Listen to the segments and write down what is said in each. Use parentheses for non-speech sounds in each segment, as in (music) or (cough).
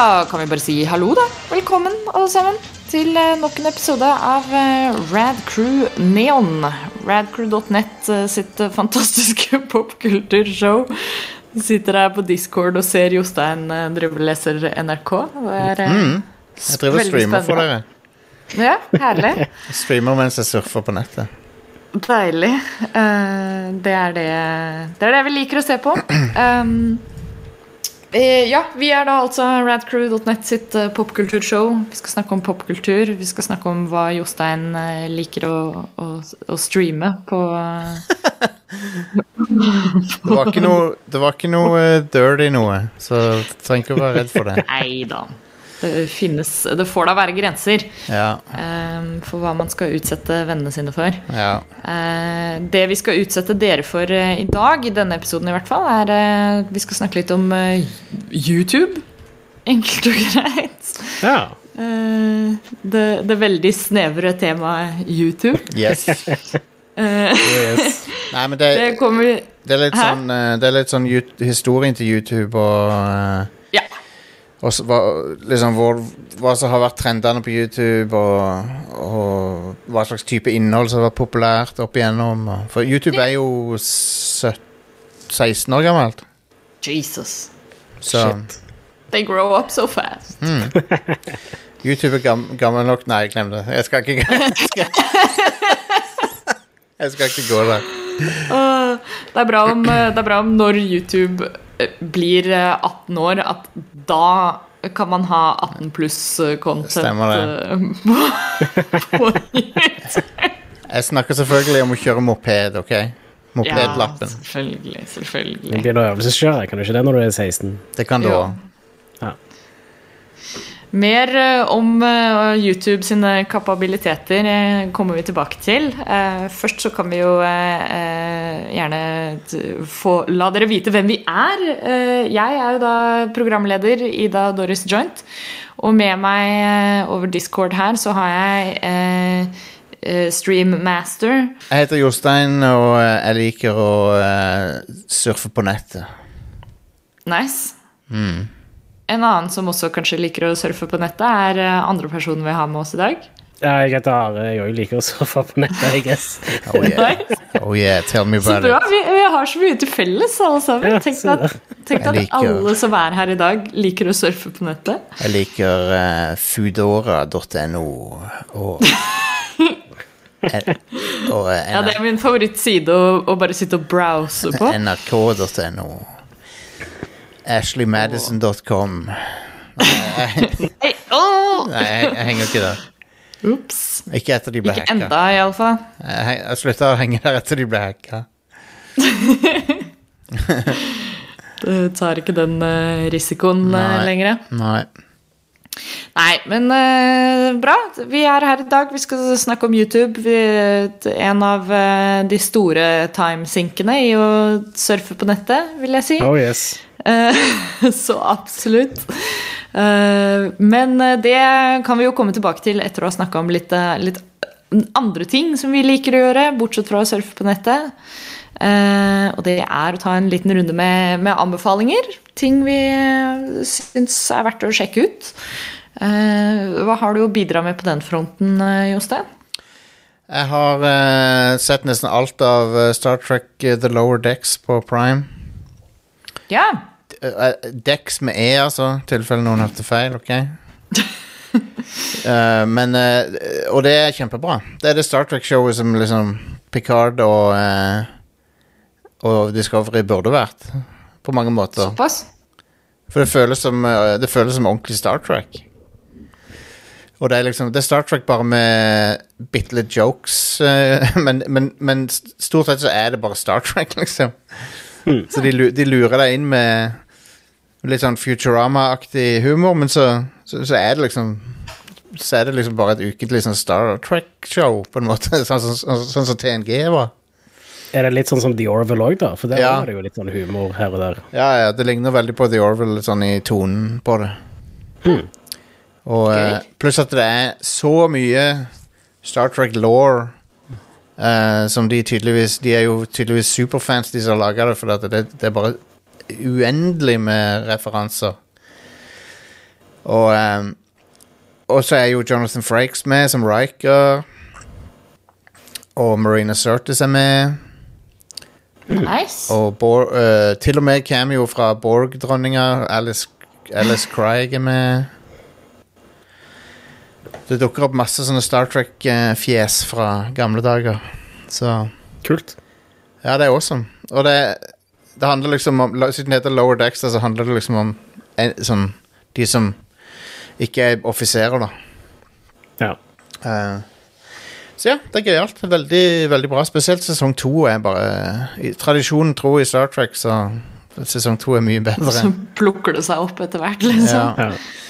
Da kan vi bare si hallo, da. Velkommen, alle sammen, til eh, nok en episode av Radcrew Neon. Radcrew.net eh, sitt eh, fantastiske (laughs) popkulturshow. Sitter her på Discord og ser Jostein eh, leser NRK. Det er mm. Jeg driver og streamer for dere. Ja, herlig. (laughs) Streamer mens jeg surfer på nettet. Deilig. Eh, det, er det, det er det vi liker å se på. Um, (clears throat) eh, ja, vi er da altså radcrew.net sitt eh, popkulturshow. Vi skal snakke om popkultur. Vi skal snakke om hva Jostein eh, liker å, å, å streame på eh, Det var ikke noe, det var ikke noe eh, dirty noe, så du trenger ikke å være redd for det. Nei da. Det finnes Det får da være grenser Ja, eh, for hva man skal utsette vennene sine for. ja. Eh, det vi skal utsette dere for eh, i dag, i denne episoden i hvert fall, er eh, Vi skal snakke litt om eh, YouTube. Enkelt og (laughs) greit. Ja. Eh, det, det veldig snevre temaet YouTube. Yes. (laughs) Eh, Yes. Nei, men det, (laughs) det kommer det er litt Hæ? sånn, er litt sånn historien til YouTube og. Og hva, liksom hvor, hva som har vært trendene på YouTube, og, og hva slags type innhold som har vært populært opp igjennom. For YouTube er jo 17, 16 år gammelt. Jesus. Så Shit. They grow up so fast. (laughs) YouTube er gam, gammel nok Nei, glem det. Jeg skal ikke jeg skal, (laughs) jeg skal ikke gå der. Uh, det, er bra om, eh, det er bra om når YouTube blir eh, 18 år, at da kan man ha 18 pluss-content Stemmer på (laughs) YouTube. Jeg snakker selvfølgelig om å kjøre moped, OK? Mopedlappen. Ja, selvfølgelig. selvfølgelig. Det blir å øvelseskjøre, kan du ikke det når du er 16? det kan du Ja. òg. Mer eh, om eh, YouTube sine kapabiliteter eh, kommer vi tilbake til. Først så kan vi jo gjerne få la dere vite hvem vi er. Jeg er jo da programleder Ida Doris Joint. Og med meg over Discord her så har jeg eh, eh, Stream Master. Jeg heter Jostein, og jeg liker å surfe på nettet. Nice. En annen som også kanskje liker å surfe på nettet, er eh, andre personen vi har med oss i dag. Ja, jeg heter Are. Jeg òg liker å surfe på nettet, I guess. Oh yeah, oh yeah tell me Så about bra. it. Vi, vi har så mye til felles, alle sammen. Ja, Tenk deg at, tenk at liker- alle som er her i dag, liker å surfe på nettet. Jeg liker uh, foodora.no og eh, og eh, Ja, Det er min favorittside å, å bare sitte og browse på. nrk.no. Ashleymadison.com. Åh! Nei, jeg, jeg henger ikke der. Ups. Ikke etter de ble Ikke enda, iallfall. Jeg, jeg slutta å henge der etter de ble hacka. (laughs) Du tar ikke den eh, risikoen eh, Nei. lenger. Nei. Nei, men uh, bra. Vi er her i dag. Vi skal snakke om YouTube. Vi, en av uh, de store timesinkene i å surfe på nettet, vil jeg si. Oh yes. Eh, (laughs) Så absolutt. Eh, Men eh, det kan vi jo komme tilbake til etter å ha snakka om litt, litt andre ting som vi liker å gjøre, bortsett fra å surfe på nettet. Og det er å ta en liten runde med, med anbefalinger. Ting vi syns er verdt å sjekke ut. Hva har du å bidra med på den fronten, Jostein? Jeg har sett nesten alt av Star Trek The Lower Decks på Prime. Ja. Uh, Dex med E, altså, i tilfelle noen hørte feil, ok? uh, (laughs) men uh, Og det er kjempebra. Det er det Star Trek-showet som liksom Picard og eh, Og Discovery burde vært. På mange måter. Såpass? For det føles som eh, Det føles som ordentlig Star Trek. Og det er liksom Det er Star Trek bare med bitte litt jokes, eh, (laughs) men, men, men stort sett så er det bare Star Trek, liksom. Så de, de lurer deg inn med litt sånn Futurama-aktig humor, men så, så, så er det liksom Så er det liksom bare et ukentlig sånn Star Trek-show, på en måte. (laughs) Sånn som sånn, sånn så, TNG var. Er det litt sånn som The Orville òg, da? For der Ja. er det jo litt sånn humor her og der. Ja, ja, det ligner veldig på The Orville sånn i tonen på det. Og eh, pluss at det er så mye Star Trek eh, som de tydeligvis De er jo tydeligvis superfans, de som har laga det, for det, det er bare uendelig med referanser. Og, um, og så er jo Jonathan Frakes med som Riker. Og Marina Sirtis er med. Nice. Og Bor, uh, til og med cameo fra Borg-dronninga. Alice, Alice Craig er med. Det dukker opp masse sånne Star Trek-fjes fra gamle dager. Så Kult. ja, det er awesome. Og det, det handler liksom om Siden det heter Lower Decks, så handler det liksom om en, sånn, de som ikke er offiserer, da. Ja. Uh, så ja, det er gøyalt. Veldig, veldig bra. Spesielt sesong to er bare i Tradisjonen tro i Star Trek, så sesong to er mye bedre. Så plukker det seg opp etter hvert, liksom. Ja, ja.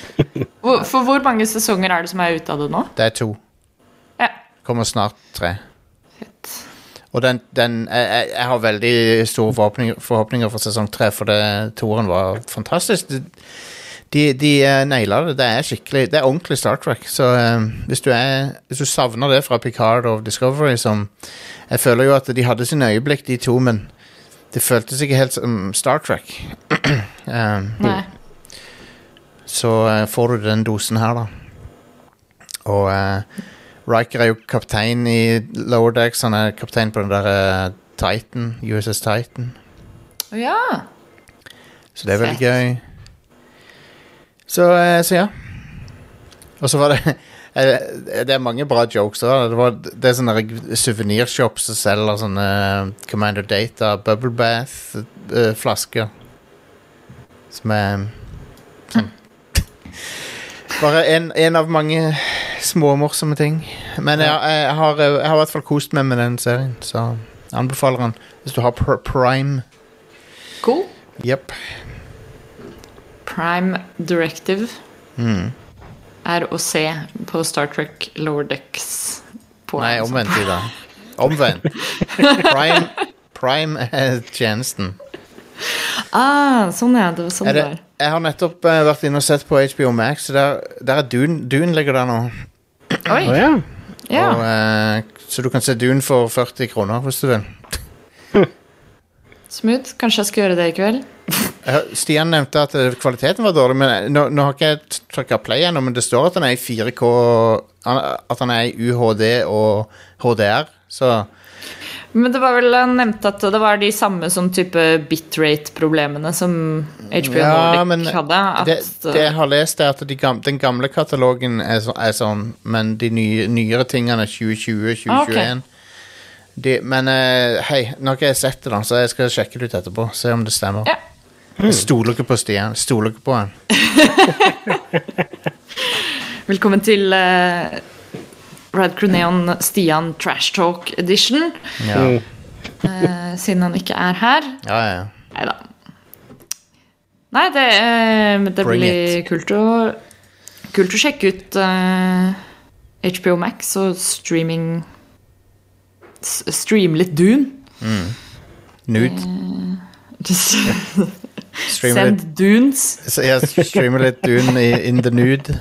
Hvor, for hvor mange sesonger er det som er ute av det nå? det er to. Ja. Kommer snart tre. Fett. Og den, den jeg, jeg, har veldig store forhåpninger, forhåpninger for sesong tre, for det, toeren var fantastisk. De, de, de eh, naila det. Det er skikkelig Det er ordentlig Star Trek. Så um, hvis, du er, hvis du savner det fra Picard og Discovery, som Jeg føler jo at de hadde sine øyeblikk, de to, men det føltes ikke helt som Star Trek. um, (clears throat) Nei. Så eh, får du den dosen her, da. Og uh, Riker er jo kaptein i Lower Decks. Han er kaptein på den der eh, Titan, USS Titan. Ja. Så det er veldig gøy. Så, så ja. Og så var det (laughs) Det er mange bra jokes. Da. Det, var, det er sånne suvenirshops som selger sånne Commander Data, Bubble Bath-flasker. Som er sånn Bare en, en av mange småmorsomme ting. Men jeg, jeg, har, jeg har i hvert fall kost meg med den serien, så anbefaler den hvis du har pr Prime. Cool. Yep. Prime Directive Mm. er å se på Star Trek Lower Decks. På Nei, omvendt, Ida. (laughs) Omvendt. Prime, Prime er tjenesten. Ah, sånn ja. Det sånn Er det. Jeg har nettopp eh, vært inne og sett på HBO Max. så Der, der er Dune, Dune ligger der nå. Oi. Å ja. Ja. Og, eh, så du kan se Dune for 40 kroner hvis du vil. Smooth. Kanskje jeg skal gjøre det i kveld? Jeg Stian nevnte at eh, kvaliteten var dårlig, men nå, nå har ikke jeg trykka play ennå, men det står at den er i 4K han- At han er i UHD og HDR, så Men det var vel nevnt at det var de samme sånn type bitrate-problemene som HBO Ja, Nordic hadde. Det, det jeg har lest, er at de gamle, den gamle katalogen er, så, er sånn, men de nye, nyere tingene er 2020, 2021. Ah, okay. De, men eh, hei, nå har ikke jeg sett det, da, så jeg skal sjekke det ut etterpå. Se om det stemmer. Ja. Jeg stoler ikke på Stian. Stoler ikke på han. (laughs) Velkommen til uh, Rad Croneon Stian Trash Talk Edition. Ja, Mm. eh, siden han ikke er her. ja, ja. Nei da. Nei, det, eh, blir kult å, kult å sjekke ut uh, HBO Max og streaming Stream litt Dune. Nude. (laughs) Streame litt, Send Dunes. Ja, jeg streamer litt Dune i In the Nude. (laughs)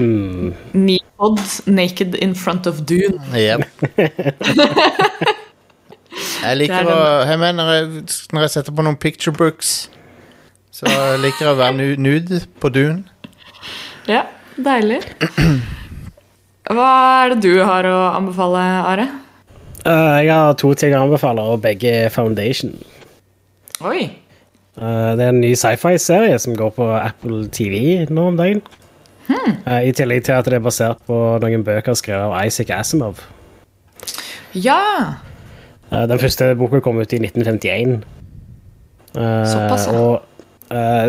Neopod naked in front of Dune. Yep. (laughs) Jeg liker er å jeg mener, når, jeg, setter på noen picture books, så liker jeg å være nude på Dune. Ja, deilig. Hva er det du har å anbefale, Are? Uh, jeg har to ting å anbefale, og begge er Foundation. Oi. Uh, det er en ny sci-fi-serie som går på Apple TV nå om dagen. Eh, I tillegg til at det er basert på noen bøker skrevet av Isaac Asimov. Ja! Eh, den første boka kom ut i 1951. Eh, Såpass, ja. Og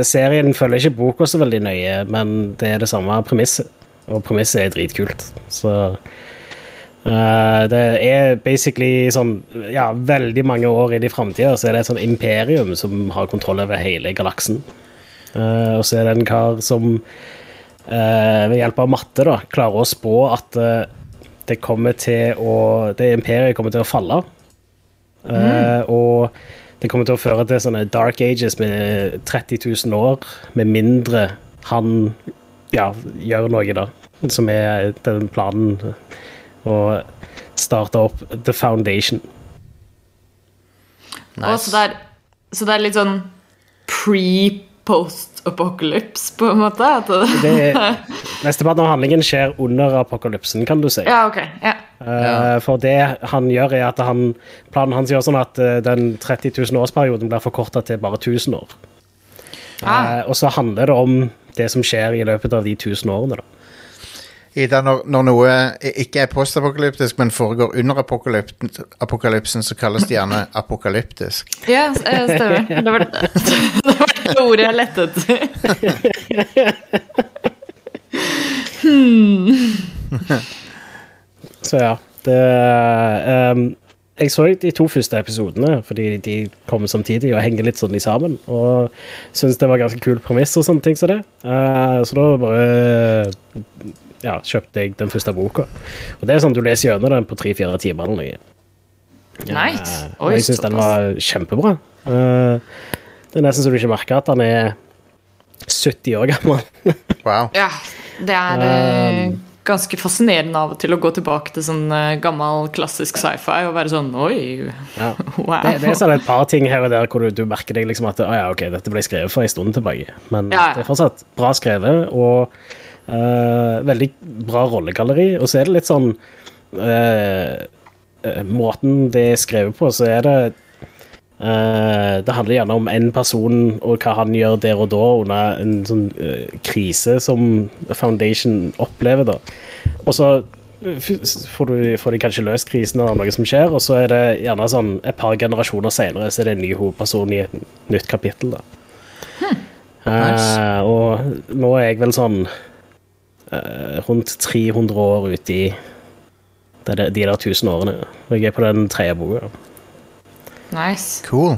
serien følger ikke boka så veldig nøye, men det er det samme premisset. Og premisset er dritkult. Så det er basically sånn Ja, veldig mange år inn i framtida så er det et sånn imperium som har kontroll over hele galaksen. Og så er det en kar som ved hjelp av matte da, klarer å spå at eh, det kommer til å Det imperiet kommer til å falle. Eh, og det kommer til å føre til sånne dark ages med 30 000 år, med mindre han ja, gjør noe, da. Som er den planen. Å starte opp The Foundation. Og så, det er, så det er litt sånn post-apocalypse, på en måte? Det, (laughs) Mesteparten av handlingen skjer under apokalypsen, kan du si. ja, ok. Ja. Uh, For det han gjør, er at han, planen hans gjør sånn at uh, den 30 000-årsperioden blir forkorta til bare 1000 år. Ah. Uh, og så handler det om det som skjer i løpet av de 1000 årene. da. Ida, når, når noe ikke er postapokalyptisk, men foregår under apokalyp- apokalypsen, så kalles det gjerne (laughs) apokalyptisk. Ja, eh, stemmer. (laughs) Det var det, (laughs) det var det ordet jeg lette etter. Så ja, det um, Jeg så de to første episodene, fordi de kommer samtidig og henger litt sånn i sammen. Og syns det var ganske kul premiss og sånne ting som det. Uh, så da bare ja, kjøpte jeg den første boka. Og det er sånn du leser gjennom den på tre-fire timer eller noe. Nice. Eh, og jeg syns den var kjempebra. Eh, det er nesten så du ikke merker at han er 70 år gammel. (laughs) Wow. Ja, det er eh, ganske fascinerende av og til å gå tilbake til sånn eh, gammel, klassisk sci-fi og være sånn Oi, Ja. (laughs) wow. Det, det er sånn et par ting her og der hvor du, du merker deg liksom at å ja, ok, dette ble skrevet for en stund tilbake. Men Ja, ja. det er fortsatt bra skrevet, og veldig bra rollegalleri. Og så er det litt sånn eh, eh, Måten det er skrevet på, så er det eh, Det handler gjerne om én person og hva han gjør der og da under en sånn eh, krise som Foundation opplever. da. Og så får, du, får de kanskje løst krisen eller noe som skjer, og så er det gjerne sånn et par generasjoner senere så er det en ny hovedperson i et nytt kapittel. da. Eh, og nå er jeg vel sånn eh, rundt 300 år ute i de, de der 1000 årene. Og jeg er på den tredje boka. Nice. Cool.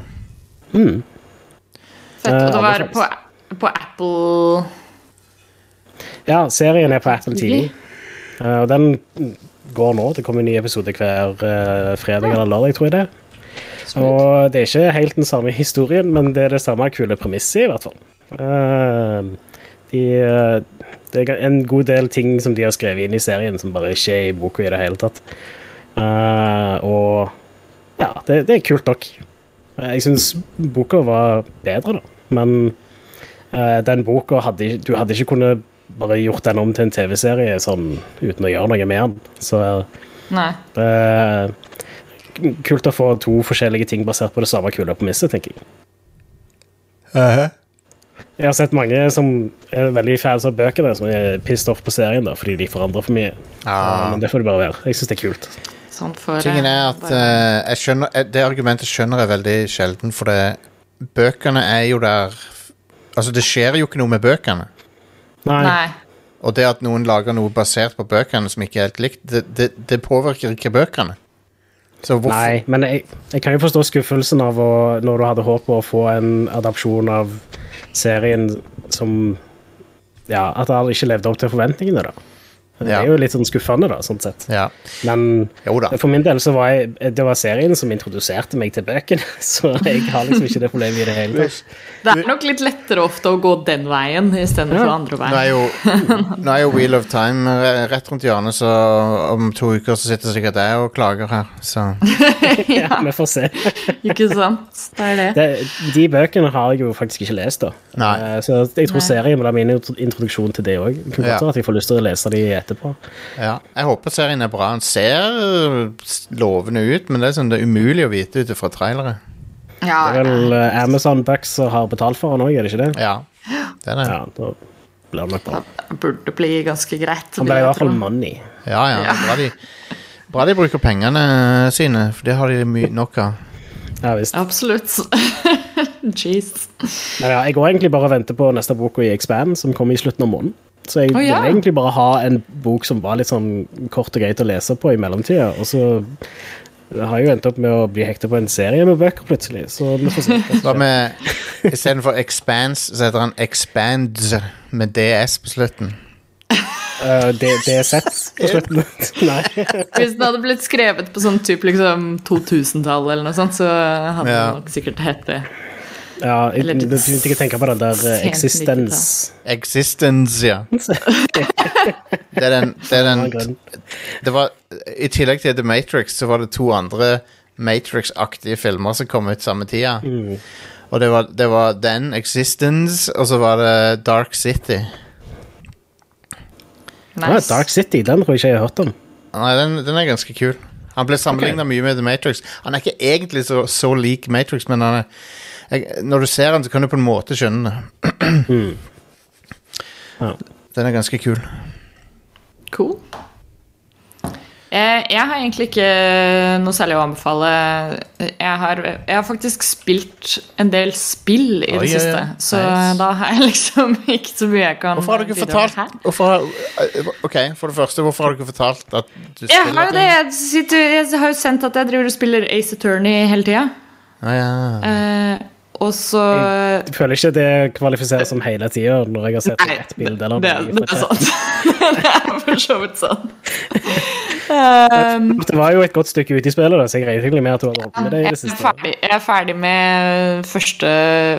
Fett. Og det Eh, var aller på, på Apple Ja, serien er på Apple TV. Eh, og den går nå. Det kommer en ny episode hver eh, fredag eller lørdag, tror jeg det. Og det er ikke helt den samme historien, men det er det samme kule premisset, i hvert fall. Eh, de, eh, det er en god del ting som de har skrevet inn i serien, som bare ikke er i boka i det hele tatt. Uh, og ja, det, det er kult nok. Jeg syns boka var bedre, da, men uh, den boka hadde Du hadde ikke kunnet bare gjort den om til en TV-serie sånn uten å gjøre noe med den. Så Nei. Uh, kult å få to forskjellige ting basert på det samme kule premisset, tenker jeg. Jeg har sett mange som er veldig fans av bøkene, som er pissed off på serien da, fordi de forandrer for mye. Ja. Men det får det bare være. Jeg syns det er kult. Sånn for Tingen er at jeg skjønner, eh, Det argumentet skjønner jeg veldig sjelden, for det, bøkene er jo der Altså, det skjer jo ikke noe med bøkene. Nei. Nei. Og det at noen lager noe basert på bøkene som ikke er helt likt, det, det, det påvirker ikke bøkene. Nei, men jeg, jeg kan jo forstå skuffelsen av å, når du hadde håp på å få en adopsjon av serien som Ja, at aldri ikke levde opp til forventningene, da. Det Ja. er jo litt sånn skuffende, da, sånn sett. Ja. Men Jo da. for min del så var jeg Det var serien som introduserte meg til bøkene, (laughs) så jeg har liksom ikke det problemet i det hele tatt. Det er nok litt lettere ofte å gå den veien istedenfor Ja. andre Nå er, jo, nå er jo Wheel of Time rett rundt hjørnet, så om to uker så sitter sikkert jeg og klager her. Så (laughs) Ja, (laughs) vi får se. Ikke sant? Det er det. Det, de bøkene har jeg jo faktisk ikke lest, da. Nei. Eh, Så jeg tror Nei. serien blir min introduksjon til det òg. Kunne godt ja. at jeg får lyst til å lese de etterpå. ja. Jeg håper serien er bra. Den ser øh, lovende ut, men det er, sånn, det er umulig å vite ut fra trailere. Ja, Det er vel eh, Amazon Bucks som har betalt for den òg, er det ikke det? Ja, det er det. Ja, da blir det nok bra. det burde bli ganske greit. Han ble i hvert fall money. Ja, ja. er Bra de, bra de bruker pengene sine, for det har de mye nok av. Ja, visst. Absolutt. (laughs) Jeez. Ja, jeg går egentlig bare og venter på neste boka i Expand, som kommer i slutten av måneden. Så jeg oh, ja. vil egentlig bare ha en bok som var litt sånn kort og greit å lese på i mellomtida. Og så har jeg jo endt opp med å bli hekta på en serie med bøker plutselig. Så vi får se. Hva med Istedenfor Expanse, så heter han Expands med DS på slutten. Uh, det, det er sett på (laughs) slutten. Nei. Hvis den hadde blitt skrevet på sånn type liksom 2000-tallet eller noe sånt, så hadde Ja. den nok sikkert hett det. Ja, jeg Eller litt begynte ikke å tenke på den der eh, sent Existence. Existence, ja. (laughs) Det er den, det er den det var, I tillegg til The Matrix så var det to andre Matrix-aktige filmer som kom ut samme tida. Og det var, det var den, Existence, og så var det Dark City. Ja, Dark City, den tror jeg ikke jeg har hørt om. Nei, den, den er ganske kul. Han ble sammenligna mye med The Matrix. Han er ikke egentlig så, så lik Matrix, men han er, jeg, når du ser den, så kan du på en måte skjønne det. Ja. Den er ganske kul. Cool. Eh, Jeg har egentlig ikke noe særlig å anbefale. Jeg har, jeg har faktisk spilt en del spill i Oi, det siste, oi. så Nice. da har jeg (laughs) liksom ikke så mye jeg kan Hvorfor har du ikke fortalt her. hvorfor, Ok, For det første, hvorfor har du ikke fortalt at du Jeg har spiller det. Jeg, sitter, jeg har jo sendt at jeg driver og spiller Ace Attorney hele tida. Ah, ja. Eh, og så Jeg føler ikke det kvalifiserer som hele tida når jeg har sett Nei, ett bilde. eller det, noe det fra er sant. (laughs) det er for så vidt sant. Um, (laughs) Det var jo et godt stykke ute i spillet, da, så jeg regner egentlig med at du har holdt med det i jeg, er ferdig, jeg er ferdig med første,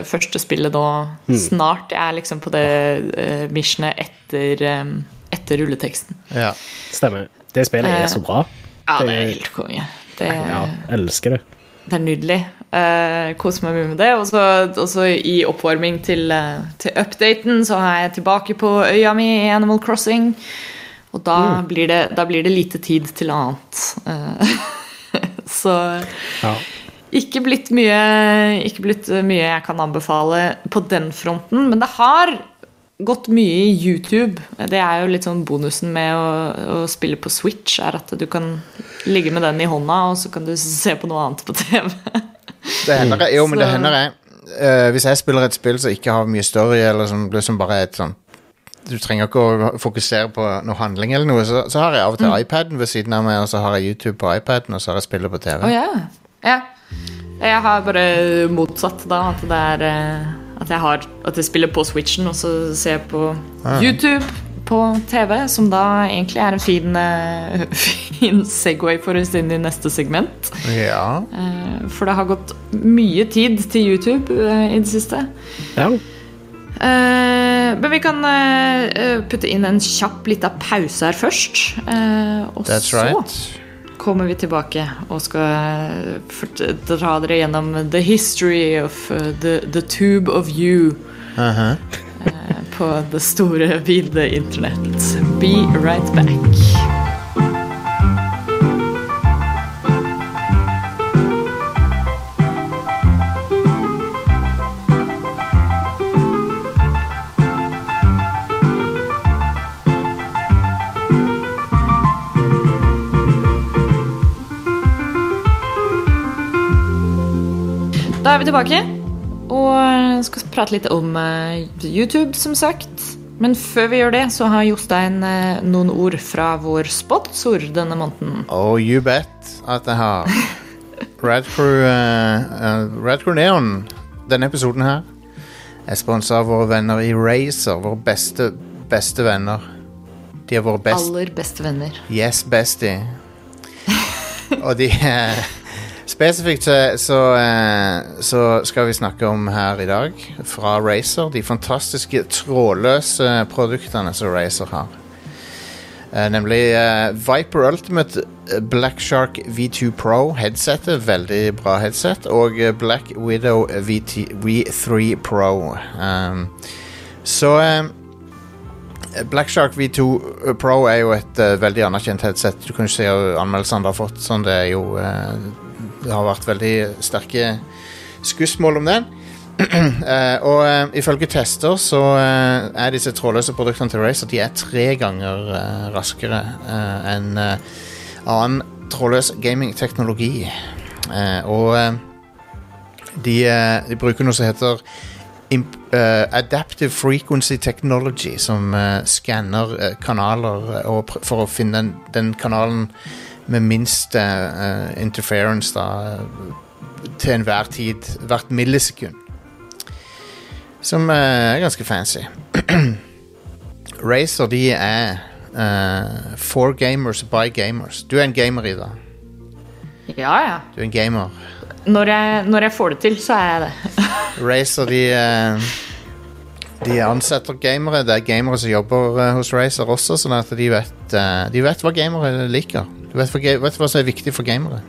første spillet nå Hmm. snart. Jeg er liksom på det uh, missionet etter, um, etter rulleteksten. ja. Stemmer. Det spillet er så bra. Ja, det er helt konge. Det, Ja, elsker det. det er nydelig. Uh, kose meg mye med det. Og så i oppvarming til, uh, til updaten så er jeg tilbake på øya mi i Animal Crossing. Og da, Mm. blir, det, da blir det lite tid til annet. Uh, (laughs) så Ja. ikke blitt mye Ikke blitt mye jeg kan anbefale på den fronten, men det har gått mye i YouTube. Det er jo litt sånn bonusen med å, å spille på Switch, er at du kan ligge med den i hånda, og så kan du se på noe annet på (laughs) TV. Det hender jeg, jo, men det hender jeg Uh, Hvis jeg spiller et spill som ikke har mye story, eller som, liksom bare er et sånn Du trenger ikke å fokusere på noe handling, eller noe, så, så har jeg av og til iPaden ved siden av meg, og så har jeg YouTube på iPaden, og så har jeg spillet på TV. Oh, yeah. Yeah. Jeg har bare motsatt, da. At det er eh, At jeg, har, at jeg spiller på Switchen, og så ser jeg på YouTube på TV, som da egentlig er en fin, eh, (laughs) fin Segway for oss inn i neste segment. Ja. Eh, For det har gått mye tid til YouTube eh, i det siste. Ja. Eh, Men vi kan eh, putte inn en kjapp lita pause her først. Eh, Og That's så right. kommer vi tilbake og skal dra dere gjennom the history of uh, the, the tube of you Uh-huh. eh, på det store, vide internett. Be right back. Da er vi tilbake og skal prate litt om eh, YouTube, som sagt. Men før vi gjør det, så har Jostein eh, noen ord fra vår sponsor denne måneden. Oh, you bet at jeg har. (laughs) Red Crew, eh, Neon, denne episoden her, er sponsa av våre venner i Razer, våre beste, beste venner. De er våre best, Aller beste venner. Yes, bestie. (laughs) Og de eh, Spesifikt så, så, eh, så skal vi snakke om her i dag, fra Razer, de fantastiske trådløse produktene som Razer har. Eh, nemlig eh, Viper Ultimate Black Shark V2 Pro headsetet, veldig bra headset, og Black Widow VT, V3 Pro. Um, så um, Black Shark V2 Pro er jo et uh, veldig anerkjent headset. Du kan jo se anmeldelsene det har fått. Sånn, det er jo eh, Det har vært veldig sterke skussmål om den. Uh, (clears throat) og uh, ifølge tester så uh, er disse trådløse produktene til Razer De er tre ganger raskere enn annen trådløs gamingteknologi. Og de, de bruker noe som heter Adaptive Frequency Technology, som skanner kanaler for å finne den, den kanalen med minst uh, interference da, til enhver tid, hvert millisekund. Som uh, er ganske fancy. (clears throat) Razer, de er uh, for gamers by gamers. Du er en gamer, Ida. Ja, ja. Du er en gamer. Når jeg, når jeg får det til, så er jeg det. (laughs) Razer, de De ansetter gamere. Det er gamere som jobber hos Razer også, sånn at de vet, de vet hva gamere liker. Vet, du hva som er viktig for gamere.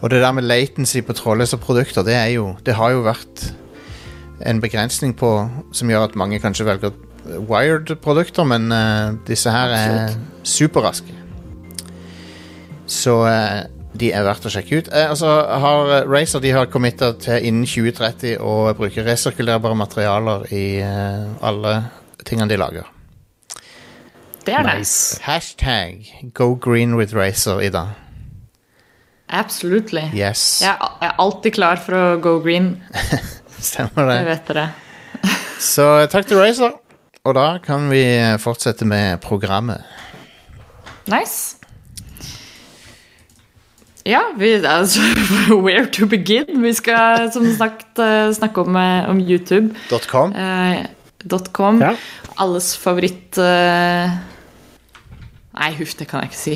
Og det der med latency på trådløse produkter, det, jo, det har jo vært en begrensning på som gjør at mange kanskje velger wired-produkter, men uh, disse her er superraske. Så uh, de er verdt å sjekke ut. Uh, altså har Racer Razer de har committa til innen 2030 å bruke resirkulerbare materialer i alle tingene de lager. Er nice. Hashtag go green with Razer, Ida. Absolutely. Yes. Jeg er alltid klar for å go green. (laughs) Stemmer Det Jeg vet dere. (laughs) Så takk til Razer. Og da kan vi fortsette med programmet. Nice. Ja, vi, altså, (laughs) where to begin? Vi skal som sagt eh, snakke om, eh, om YouTube. .com. Eh, .com. Ja. Alles favoritt eh, Nei, huff, det kan jeg ikke si.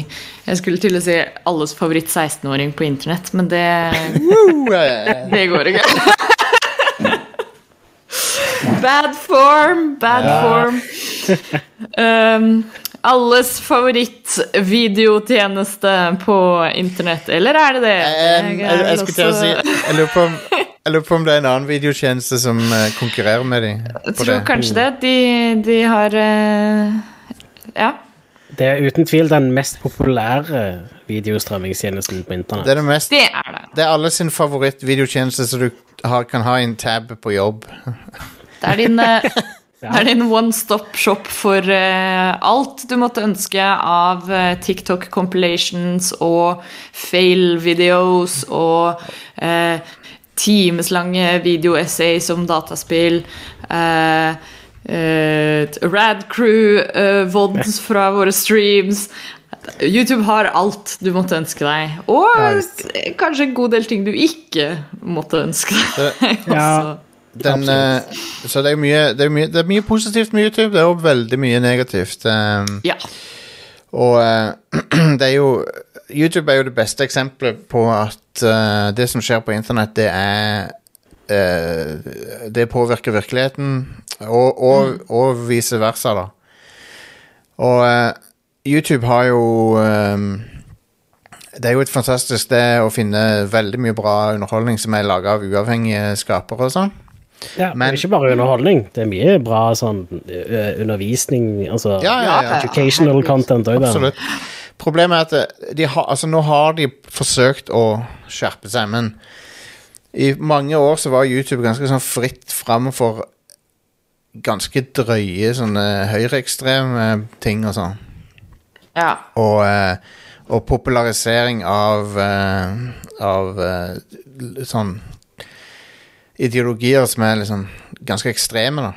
Jeg skulle til å si alles favoritt 16-åring på internett, men det, (laughs) det går ikke. Bad form, bad form. Um, alles favoritt-videotjeneste på internett, eller er det det? Jeg, jeg, jeg skulle til å si Jeg lurer på om, jeg lurer på om det er en annen videotjeneste som eh, konkurrerer med dem. Jeg tror kanskje det. De, de har eh, Ja. Det er uten tvil den mest populære videostrømmingstjenesten på internett. Det er det mest Det er det. Det er alle sin favoritt-videotjeneste som du har, kan ha i en tab på jobb. Det er din, (laughs) ja. er din one stop shop for uh, alt du måtte ønske av uh, TikTok compilations og fail-videos og uh, timeslange videoessays om dataspill. Uh, Rad Crew-vods fra våre streams. YouTube har alt du måtte ønske deg. Og Ja, kanskje en god del ting du ikke måtte ønske deg. (laughs) Ja. også. Den, eh, så det er, mye, det, er mye, det er mye positivt med YouTube, det er også veldig mye negativt. Um, Ja. Og eh, (clears throat) det er jo YouTube er jo det beste eksempelet på at eh, det som skjer på internett, det er eh, Det påvirker virkeligheten, og, og, og vice versa, da. Og uh, YouTube har jo um, Det er jo et fantastisk sted å finne veldig mye bra underholdning som er laga av uavhengige skapere og sånn. Ja, Men- men ikke bare underholdning. Det er mye bra sånn undervisning, altså Ja, ja, ja. educational content òg, Absolutt. Problemet er at eh, de har, altså nå har de forsøkt å skjerpe seg, men i mange år så var YouTube ganske sånn fritt fram for ganske drøye sånne høyreekstreme ting og sånn. ja. Og, eh, og popularisering av eh, av eh, sånn ideologier som er liksom ganske ekstreme, da.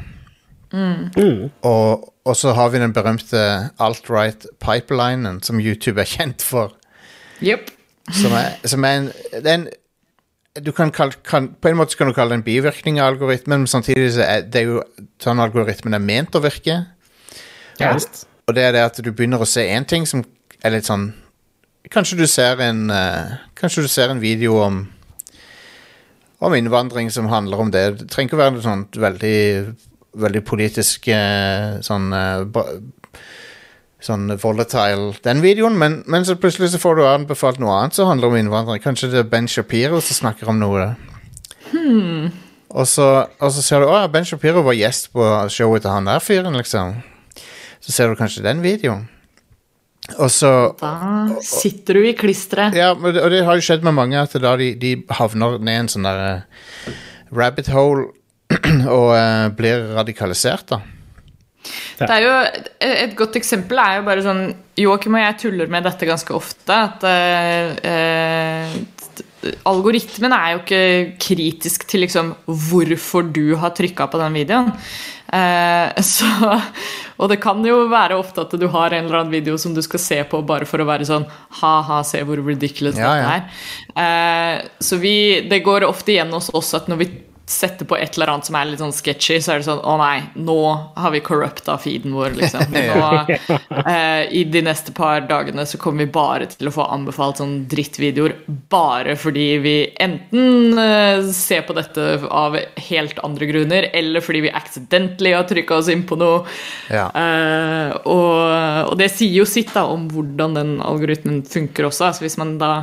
Mm. Og, og så har vi den berømte alt-right pipelinen som YouTube er kjent for. Yep. Som er, som er en, det er en du kan kalle, kan, På en måte kan du kalle det en bivirkning av algoritmen, men samtidig så er det jo sånn algoritmen er ment å virke. Ja, og, Og det er det at du begynner å se én ting som er litt sånn Kanskje du ser en uh, Kanskje du ser en video om Om innvandring som handler om det. Det trenger ikke å være noe sånt veldig Veldig politisk eh, sånn eh, Sånn volatile den videoen, men, men så plutselig så får du anbefalt noe annet som handler om innvandrere. Kanskje det er Ben Shapiro som snakker om noe. Og, så, og så ser du at Ben Shapiro var gjest på showet til han der fyren, liksom. Så ser du kanskje den videoen. Og så Da sitter du i klisteret. Ja, og det- og det har jo skjedd med mange at da de, de havner ned en sånn der eh, rabbit hole (clears throat) og uh, blir radikalisert, da. Det er jo, et godt eksempel er jo bare sånn Joakim og jeg tuller med dette ganske ofte. At eh, eh, algoritmen er jo ikke kritisk til liksom hvorfor du har trykka på den videoen. Eh, så, og det kan jo være ofte at du har en eller annen video som du skal se på bare for å være sånn ha-ha, se hvor ridiculous Ja, dette ja. er. Eh, så vi, det går ofte igjen hos oss at når vi setter på et eller annet som er litt sånn sketchy, så er det sånn Å nei, nå har vi corrupta feeden vår, liksom. (laughs) Nå, eh, I de neste par dagene så kommer vi bare til å få anbefalt sånn drittvideoer bare fordi vi enten eh, ser på dette av helt andre grunner, eller fordi vi accidentally har trykka oss inn på noe. Ja. Eh, og, og det sier jo sitt da om hvordan den algoritmen funker også. Altså hvis man da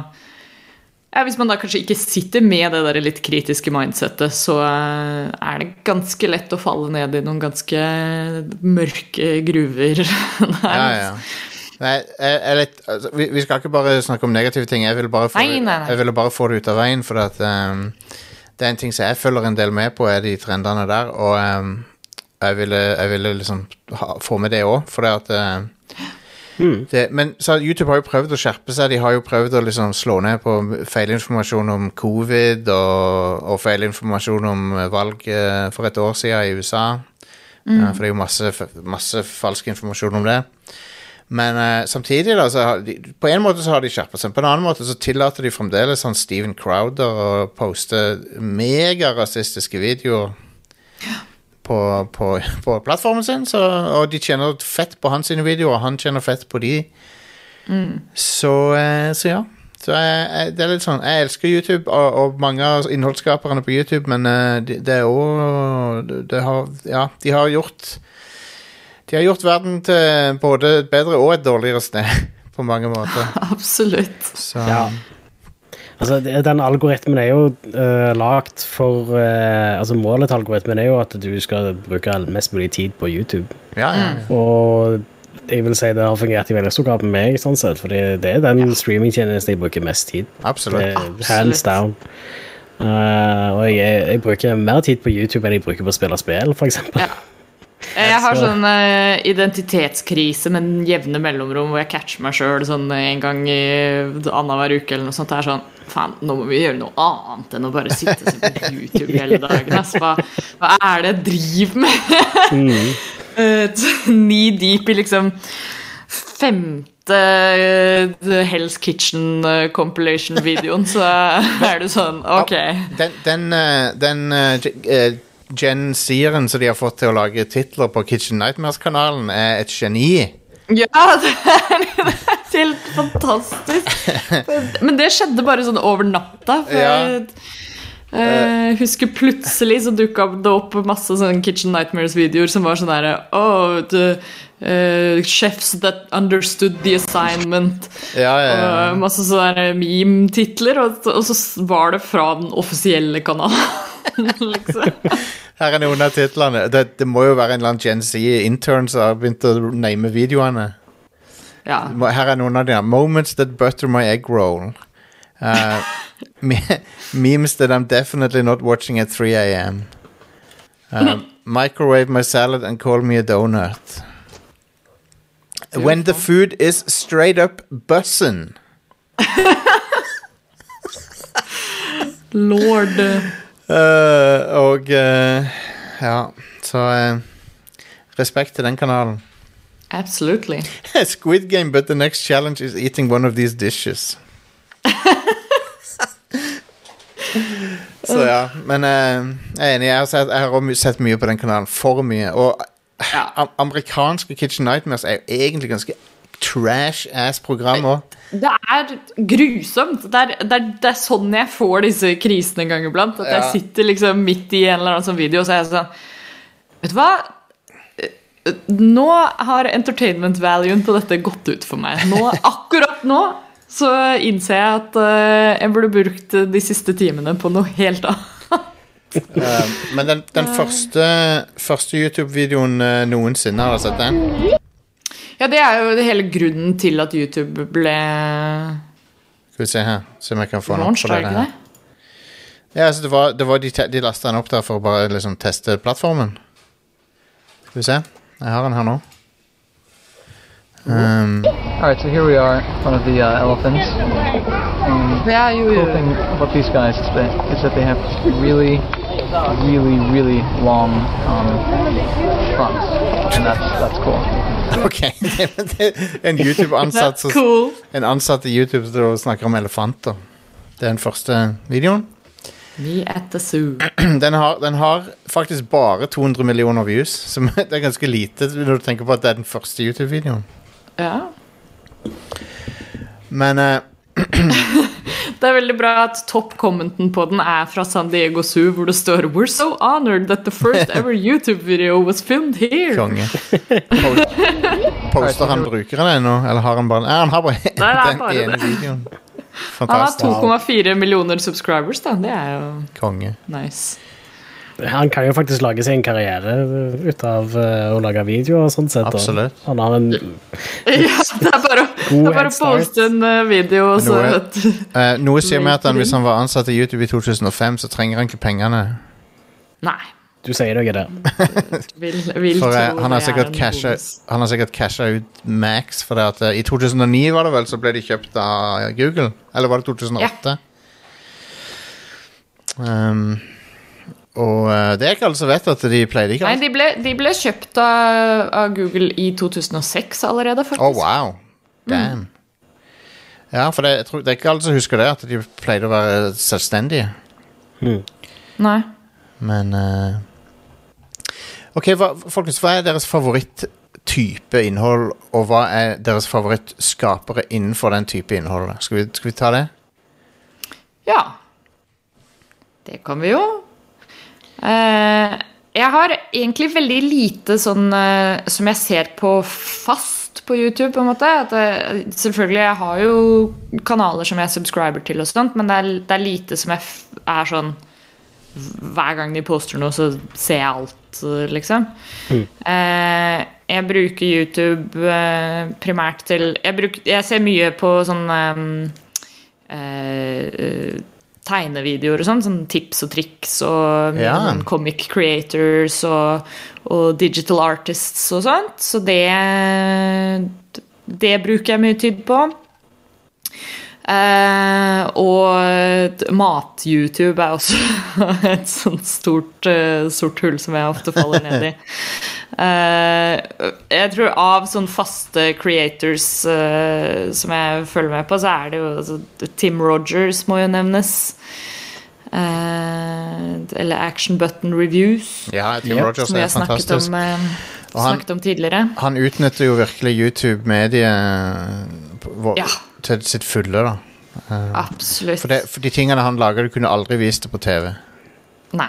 Ja, Hvis man da kanskje ikke sitter med det der litt kritiske mindsettet, så eh, er det ganske lett å falle ned i noen ganske mørke gruver. (laughs) Nei, Ja, ja. Nei, jeg, jeg litt, altså, vi, vi skal ikke bare snakke om negative ting. Jeg ville bare, ville bare få det ut av veien, for at, um, det er en ting som jeg følger en del med på, er de trendene der. Og um, jeg, ville, jeg ville liksom ha, få med det òg, for det at ehm, det, Men så YouTube har jo prøvd å skjerpe seg. De har jo prøvd å liksom slå ned på feilinformasjon om covid og, og feilinformasjon om valg eh, for et år siden i USA. Mm. for det er jo masse, masse falsk informasjon om det. Men uh, samtidig, da, så har de, på en måte så har de skjerpet seg. På en annen måte så tillater de fremdeles han Steven Crowder å poste megarasistiske videoer på, på, på plattformen sin. Så, og de tjener fett på hans videoer, og han tjener fett på de. Så, eh, så ja. Så jeg, jeg, det er litt sånn Jeg elsker YouTube og, og mange av innholdsskaperne på YouTube, men eh, det, det er òg det, det har Ja, de har gjort De har gjort verden til både et bedre og et dårligere sted, (laughs) på mange måter. (laughs) Absolutt. Så Ja. Altså, den algoritmen er jo uh, lagt for uh, Altså, målet til algoritmen er jo at du skal bruke mest mulig tid på YouTube. ja, ja. Og jeg vil si det har fungert i veldig stor grad med meg, sånn sett, fordi det det er den streamingtjenesten jeg bruker mest tid på. Absolutt. Absolutt. Hands down. Uh, og jeg, jeg bruker mer tid på YouTube enn jeg bruker på å spille spill, for eksempel. Jeg har sånn eh, identitetskrise med jevne mellomrom hvor jeg catcher meg sjøl sånn en gang i annenhver uke eller noe sånt. Det er sånn Faen, nå må vi gjøre noe annet enn å bare sitte og se på YouTube hele dagen. Altså, Hva, hva er det jeg driver med? (laughs) Eh, Knee deep i liksom femte eh, Hell's Kitchen eh, compilation-videoen, så er det sånn Ok. Den, den, eh, den J- eh, Seeren som de har fått til å lage titler på Kitchen Nightmares-kanalen, er et geni. Ja, det (laughs) det er helt fantastisk. (laughs) Men det skjedde bare sånn over natta. For Ja. Jeg eh, husker plutselig så dukka det opp masse sånne Kitchen Nightmares-videoer som var sånn derre Oh, the eh, chefs that understood the assignment. Ja, ja, ja. Og masse sånne meme-titler. Og, og så var det fra den offisielle kanalen. (laughs) liksom. Her er noen av titlene. Det, det må jo være en eller annen Gen Z-intern som har begynt å name videoene. Ja. Her er noen av de. Moments that butter my egg roll. Uh, (laughs) memes that I'm definitely not watching at 3 a.m. Uh, (laughs) microwave my salad and call me a donut. When the food is straight up bussin'. (laughs) Lord. Uh, og uh, ja, så uh, respekt til den kanalen. Absolutely. (laughs) Squid Game, but the next challenge is eating one of these dishes. Så ja, men eh, jeg er enig. Jeg har, sett, jeg har også sett mye på den kanalen. For mye. Og Ja. am amerikanske Kitchen Nightmares er jo egentlig ganske trash-ass-program òg. Det er grusomt. Det er, det, er, det er sånn jeg får disse krisene en gang iblant. At Ja. jeg sitter liksom midt i en eller annen sånn video, og så er jeg sånn Vet du hva? Nå har entertainment-valuen på dette gått ut for meg. Nå, akkurat nå så innser jeg at eh, jeg burde brukt de siste timene på noe helt annet. (laughs) men den, den første, første YouTube-videoen eh, noensinne, har du sett den? Ja, det er jo hele grunnen til at YouTube ble Skal vi se her. Se om jeg kan få den opp det her. Ja, altså det var, det var de, de lasta den opp der for å bare liksom teste plattformen. Skal vi se. Jeg har den her nå. Um, All right, so here we are in front of the uh, elephants. Um, Ja, jo, the jo. cool thing about these guys is that, is that they have really, really, really long um, trunks, and that's that's cool. (laughs) ok. Det (laughs) er en YouTube-ansatt That's som cool. En ansatt i YouTube som snakker om elefanter. Det er den første videoen. Me at the zoo. Den har, den har faktisk bare 200 millioner views, som (laughs) det er ganske lite når du tenker på at det er den første YouTube-videoen. Ja. Men eh, (laughs) Det er veldig bra at topp-commenten på den er fra San Diego Zoo, hvor det står We're so honored that the first (laughs) ever YouTube video was filmed here. konge. (laughs) Poster han brukeren ennå, eller har han bare Nei, han har bare Nei, den bare ene det. videoen. Han har 2,4 millioner subscribers, da. Det er jo Konge. nice. Han kan jo faktisk lage seg en karriere ut av eh, å lage videoer og sånt. sett, og Absolutt. Han har en (laughs) Ja, det er bare, det er bare å poste en eh, video, og så Noe- (laughs) Eh, noe sier meg at han, hvis han var ansatt i YouTube i 2005, så trenger han ikke pengene. Nei. Du sier noe der. (laughs) Vil, vil For eh, han, har det er sikkert casha, han har sikkert casha ut Max. For det at, uh, I 2009 var det vel, så ble de kjøpt av Google. Eller var det 2008? Um, og eh, det er ikke alle som vet at de pleide ikke Nei, de ble, de ble kjøpt av, av Google i 2006 allerede, faktisk. Å, wow. Damn. Ja, for det, jeg tror, det er ikke alle som husker det, at de pleide å være selvstendige. Nei. Men uh... Ok, hva, folkens, hva er deres favoritt-type innhold, og hva er deres favorittskapere innenfor den type innhold? Skal vi, skal vi ta det? Ja. Det kan vi jo. Eh, jeg har egentlig veldig lite sånn eh, som jeg ser på fast på YouTube, på en måte. At det, selvfølgelig, jeg har jo kanaler som jeg subscriber til og sånt, men det er, det er lite som jeg er sånn hver gang de poster noe, så ser jeg alt, eh, liksom. Mm. jeg bruker YouTube eh, primært til jeg, bruk, jeg ser mye på sånn eh, eh, tegnevideoer og sånn, sånn tips og triks og Ja. comic creators og, og digital artists og sånt. Så det Det bruker jeg mye tid på. Eh, og mat-YouTube er også (laughs) et sånt stort, uh, sort hull som jeg ofte faller ned i. (laughs) Eh, jeg tror av sånne faste creators eh, som jeg følger med på, så er det jo altså, Tim Rogers må jo nevnes. Eh, eller Action Button Reviews, Ja, Tim yep. Rogers som vi har snakket om, han- snakket om tidligere. Han utnytter jo virkelig YouTube-mediet Ja. til sitt fulle, da. Absolutt. For, det, for de tingene han lager, du kunne aldri vist det på TV. Nei.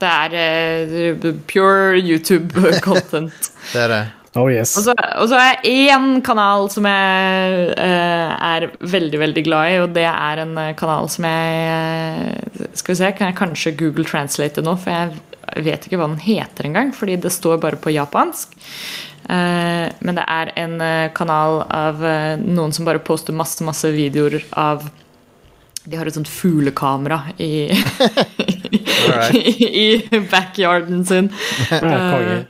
Det er uh, pure YouTube-content. (laughs) Det er det. Oh yes. Og så og så er jeg én kanal som jeg uh, er veldig, veldig glad i, og det er en eh, kanal som jeg uh, Skal vi se, kan jeg kanskje Google Translate det nå, for jeg vet ikke hva den heter engang, fordi det står bare på japansk. Uh, men det er en kanal av noen som bare poster masse, masse videoer av De har et sånt fuglekamera i. (laughs) (laughs) i backyarden sin. (laughs) uh.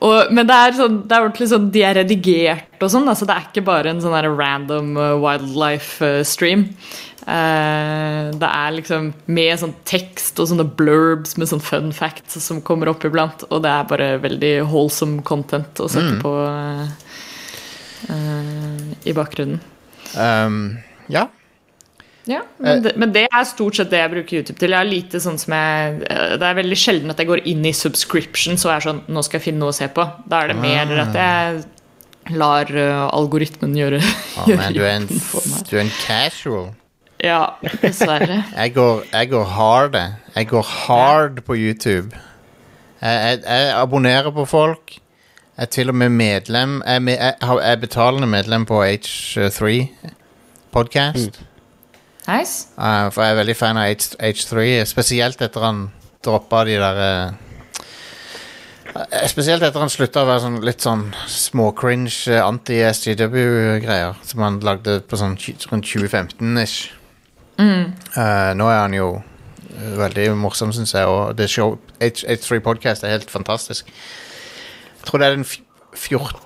Og, men det er, sånn, det er ordentlig sånn De er redigert og sånn. Altså det er ikke bare en sånn random uh, wildlife uh, stream. Uh, det er liksom med sånn tekst og sånne blurbs med sånn fun facts som kommer opp iblant. Og det er bare veldig wholesome content å sette på uh, uh, i bakgrunnen. Um, ja. Ja, men det, men det er stort sett det jeg bruker YouTube til. Jeg har lite sånn som jeg eh, Det er veldig sjelden at jeg går inn i subscription så jeg er sånn Nå skal jeg finne noe å se på. Da er det mer at jeg lar eh, algoritmen gjøre, Å, gjøre men du er, en, for meg. du er en casual. Ja, dessverre. (laughs) Jeg går, jeg går hard, jeg. Jeg går hard på YouTube. Jeg, jeg, jeg abonnerer på folk. Jeg er til og med medlem. Jeg, er jeg, jeg er betalende medlem på H3 Podcast. Nice. Uh, for jeg er veldig fan av H, H3, spesielt etter han droppa de der uh, Spesielt etter han slutta å være sånn, litt sånn småcringe uh, anti-SGW-greier som han lagde på sånn rundt 2015-ish. Uh, nå er han jo veldig morsom, syns jeg, og det show, H, H3 Podcast er helt fantastisk. Jeg tror det er den f- 14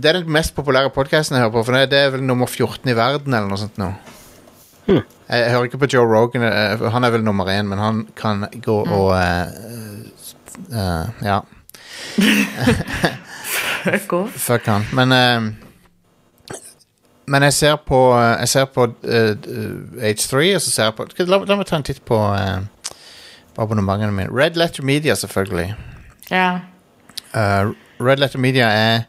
Det er den mest populære podkasten jeg hører på, for det det er vel nummer 14 i verden, eller noe sånt nå. Jeg, jeg hører ikke på Joe Rogan, eh, han er vel nummer én, men han kan gå og uh, uh, Ja, (laughs) Fuck off. fuck han. Men uh, Men jeg ser på Jeg ser på eh, H3, og så ser jeg på la, la meg ta en titt på, eh, på abonnementene mine. Red Letter Media, selvfølgelig. Ja. Eh, Red Letter Media er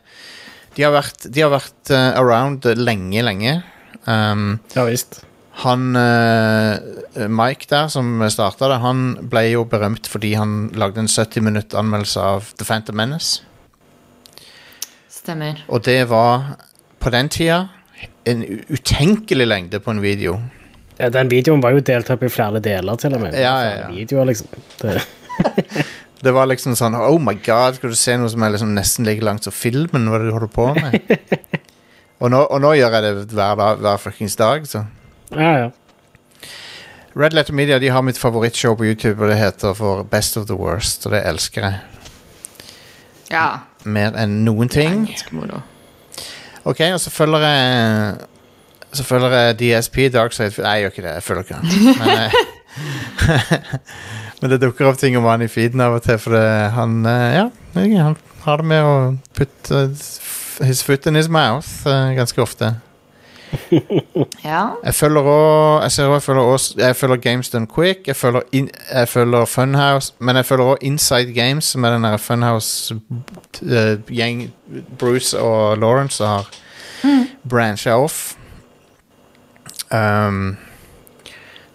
De har vært, de har vært eh, around lenge, lenge. Um, Ja visst. Han eh, Mike der, som starta det, han ble jo berømt fordi han lagde en 70 minutt anmeldelse av The Phantom Menace. Stemmer. Og det var på den tida en utenkelig lengde på en video. Ja, Den videoen var jo delt opp i flere deler, til og med. Ja, ja, ja. Videoer, liksom. Det, (laughs) Det var liksom sånn Oh my god, skal du se noe som er liksom nesten like langt som filmen? Hva er det du holder på med? (laughs) og, nå, og nå gjør jeg det hver, dag, hver fuckings dag, så. Ja, ja. Red Letter Media de har mitt favorittshow på YouTube, og det heter for Best of the Worst, og det elsker jeg. Ja. Mer enn noen ting. Ok, og så følger jeg Så følger jeg DSP Darkside Nei, jeg gjør ikke det. Jeg følger ikke han. Men, eh, (laughs) men det dukker opp ting om han i feeden av og til, for det, han eh, Ja, han har det med å putte his foot in his mouth eh, ganske ofte. (laughs) Ja. Jeg følger òg Jeg jeg følger også Jeg følger Games Done Quick. Jeg følger, in, jeg følger Funhouse, men jeg følger også Inside Games, som er den der Funhouse-gjeng Bruce og Lawrence har brancha off. Um,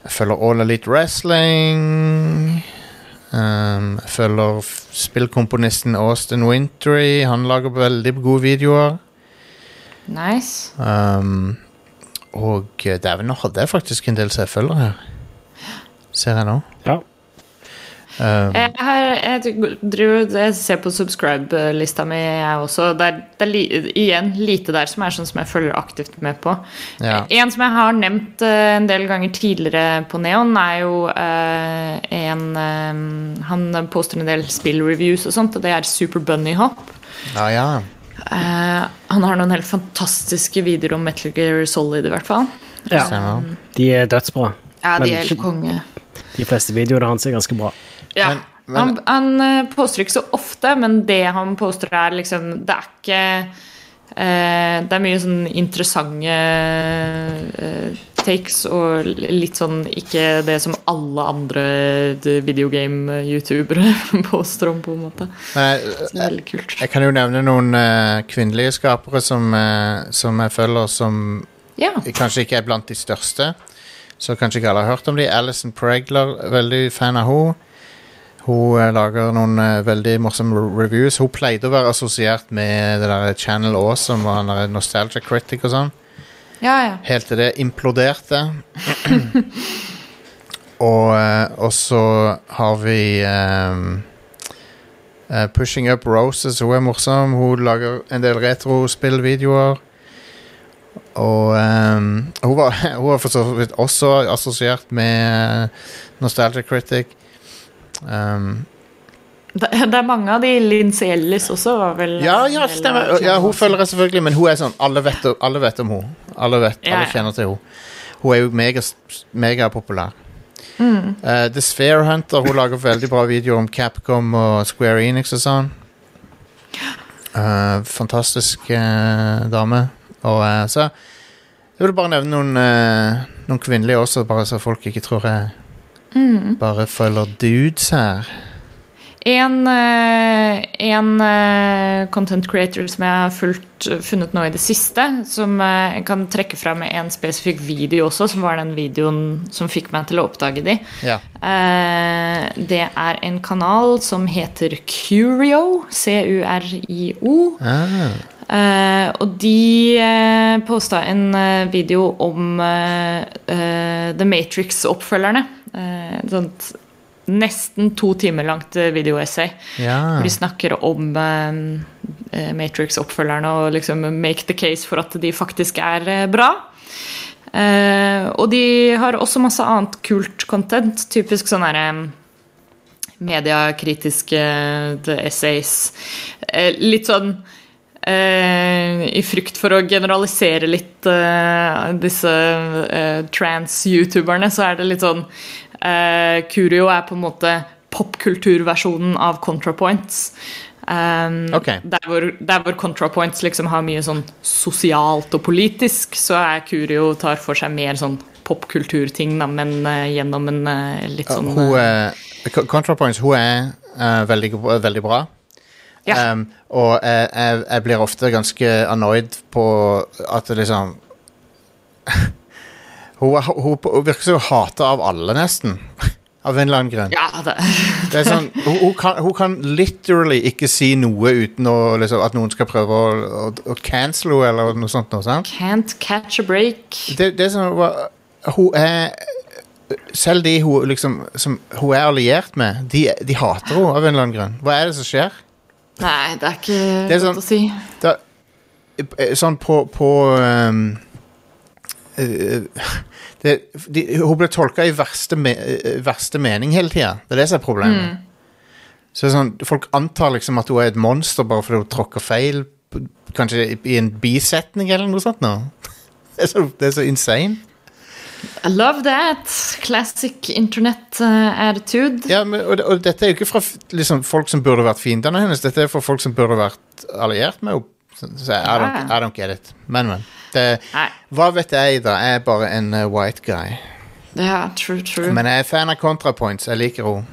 jeg følger All Elite Wrestling. Um, jeg følger spillkomponisten Austin Wintry. Han lager veldig gode videoer. Nice. Um, og eh, dæven, nå hadde jeg faktisk en del følger her. Ser jeg nå. ja. Um, Jeg, har, jeg, driver, jeg ser på subscribe-lista mi, jeg også. Det er, det er li, igjen lite der som er sånn som jeg følger aktivt med på. Ja. En som jeg har nevnt uh, en del ganger tidligere på Neon, er jo uh, en um, Han poster en del spill-reviews og sånt, og det er Super Bunny Hop. ja, ja. Eh, han har noen helt fantastiske videoer om Metal Gear Solid, i hvert fall. ja. De er dødsbra. Ja, Men de er helt konge. De fleste videoene hans er ganske bra. Ja. Men- men- han han eh, poster ikke så ofte, men det han poster, er liksom Det er ikke eh, Det er mye sånn interessante eh, takes og litt sånn ikke det som alle andre videogame-youtubere (laughs) påstår om, på en måte. Nei, Så det er veldig kult. jeg kan jo nevne noen uh, kvinnelige skapere som, uh, som jeg følger, som Ja. kanskje ikke er blant de største. Så kanskje ikke alle har hørt om de. Alison Pregler, veldig fan av henne. Hun eh, lager noen uh, veldig morsomme reviews. Hun pleide å være assosiert med det der Channel Awesome og han der Nostalgia Critic og sånn. Ja, ja. Helt til det imploderte. (clears throat) og, eh, og så har vi um, Pushing Up Roses. Hun er morsom. Hun lager en del retrospillvideoer. Og um, hun var, (laughs) hun var for så vidt også assosiert med Nostalgia Critic. Um, Det, er mange av de Lindsay Ellis også, var vel ja, ja, stemmer. Ja, hun følger jeg selvfølgelig, men hun er sånn Alle vet, alle vet om henne. Alle, vet, Ja, alle kjenner til henne. Hun er jo megapopulær. Mega. Mm. uh, The Sphere Hunter Hun lager veldig bra videoer om Capcom og Square Enix og sånn. Uh, fantastisk uh, dame. Og så Jeg vil bare nevne noen, noen kvinnelige også, bare så folk ikke tror jeg Mm. bare følger dudes her. En, eh, en eh, content creator som jeg har fulgt, funnet nå i det siste, som eh, jeg kan trekke fram en spesifikk video også, som var den videoen som fikk meg til å oppdage de. Ja. Eh, det er en kanal som heter Curio, C-U-R-I-O. Ah, Uh, og de uh, posta en uh, video om uh, eh, The Matrix-oppfølgerne. Uh, sånt nesten to timer langt eh, videoessay. ja. De snakker om eh, eh, Matrix-oppfølgerne og liksom make the case for at de faktisk er eh, bra. Eh, og de har også masse annet kult content. Typisk sånn herre mediekritiske eh, essays. Eh, litt sånn I frykt for å generalisere litt disse trans-youtuberne, så er det litt sånn eh, Curio er på en måte popkulturversjonen av ContraPoints. Um, okay. der, hvor, der hvor ContraPoints liksom har mye sånn sosialt og politisk, så er Curio tar for seg mer sånn popkulturting, men uh, gjennom en uh, litt sånn sånn hun ContraPoints, hun er veldig, veldig bra. Ja. Um, og jeg, jeg blir ofte ganske annoyed på at det liksom (laughs) hun, hun, hun virker som hun hater av alle, nesten. Av en eller annen grunn. Ja, det Det er sånn, hun, hun, kan, hun kan literally ikke si noe uten å, liksom, at noen skal prøve å, å, å cancel henne eller noe sånt. Noe, sant? Can't catch a break. Det, det er sånn Hun er Selv de hun, liksom, som hun er alliert med, de, de hater henne av en eller annen grunn. Hva er det som skjer? Nei, det er ikke Det er godt sånn- å si. Da, eh, sånn på, på eh, det, de, Hun ble tolka i verste, me, eh, verste mening hele tida. Det er det som er problemet. Så det er sånn, Folk antar liksom at hun er et monster bare fordi hun tråkker feil. Kanskje i- i en bisetning eller noe sånt. Nå. (laughs) Det, er så, det er så insane. I love that. Classic internet attitude. Ja, men, og, og dette er jo ikke fra liksom, folk som burde vært fiendene hennes. Dette er fra folk som burde vært alliert med henne. Så, så I, don't, I don't get it. Men, men. Det, hva vet jeg, da? Jeg er bare en uh, white guy. Ja, true, true. Men jeg er fan av ContraPoints. Jeg liker henne.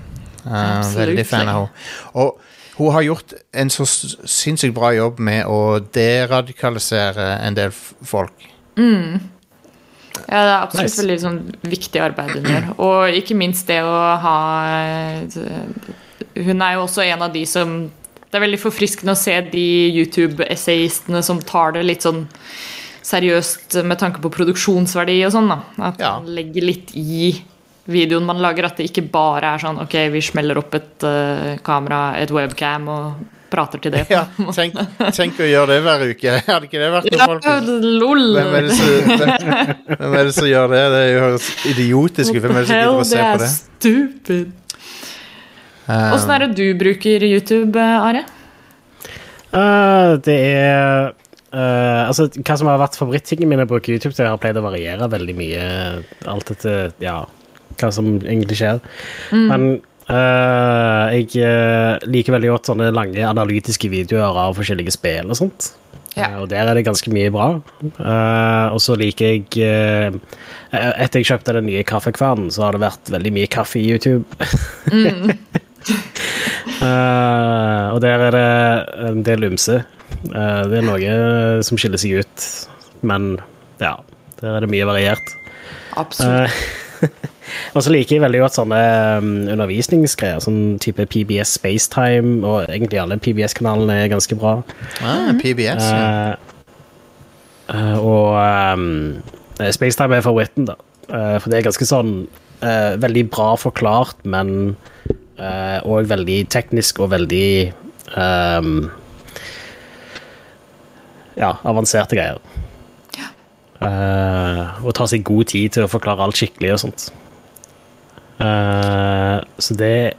Uh, veldig fan av henne. Og hun har gjort en så sinnssykt bra jobb med å deradikalisere en del folk. folk. Ja, det er absolutt Nice. veldig sånn, viktig arbeid hun gjør. Og ikke minst det å ha Hun er jo også en av de som Det er veldig forfriskende å se de YouTube-essayistene som tar det litt sånn seriøst med tanke på produksjonsverdi og sånn. da. At Ja. man legger litt i videoen man lager. At det ikke bare er sånn ok, vi smeller opp et uh, kamera, et webcam, og prater til det. Ja, tenk, tenk å gjøre det hver uke. (laughs) Hadde ikke det vært noe, Ja, folkens? (laughs) lol! Hvem er, det som, hvem, hvem er det som gjør det? Det høres idiotisk ut. Hvem er det som gidder å se på det? stupid. Um, er det du bruker YouTube, Are? Uh, det er eh, Altså, hva som har vært favorittingene mine å bruke YouTube til, har pleid å variere veldig mye. Alt etter ja, hva som egentlig skjer. Men uh, jeg eh, liker veldig godt sånne lange analytiske videoer av forskjellige spill og sånt. Ja. Uh, og der er det ganske mye bra. Og så liker jeg eh, Etter jeg kjøpte den nye kaffekvernen, så har det vært veldig mye kaffe i YouTube. (laughs) Eh, og der er det en del ymse. Eh, det er noe som skiller seg ut, men ja, der er det mye variert. Absolutt. Eh, (laughs) og så liker jeg veldig godt sånne um, undervisningsgreier, sånn type PBS Spacetime, og egentlig alle PBS-kanalene er ganske bra. ah, PBS. Ja. Eh, eh, og um, Spacetime er favoritten, da. Eh, for det er ganske sånn uh, veldig bra forklart, men òg veldig teknisk og veldig um, Ja, avanserte greier. Eh, og tar seg god tid til å forklare alt skikkelig og sånt. Uh, så det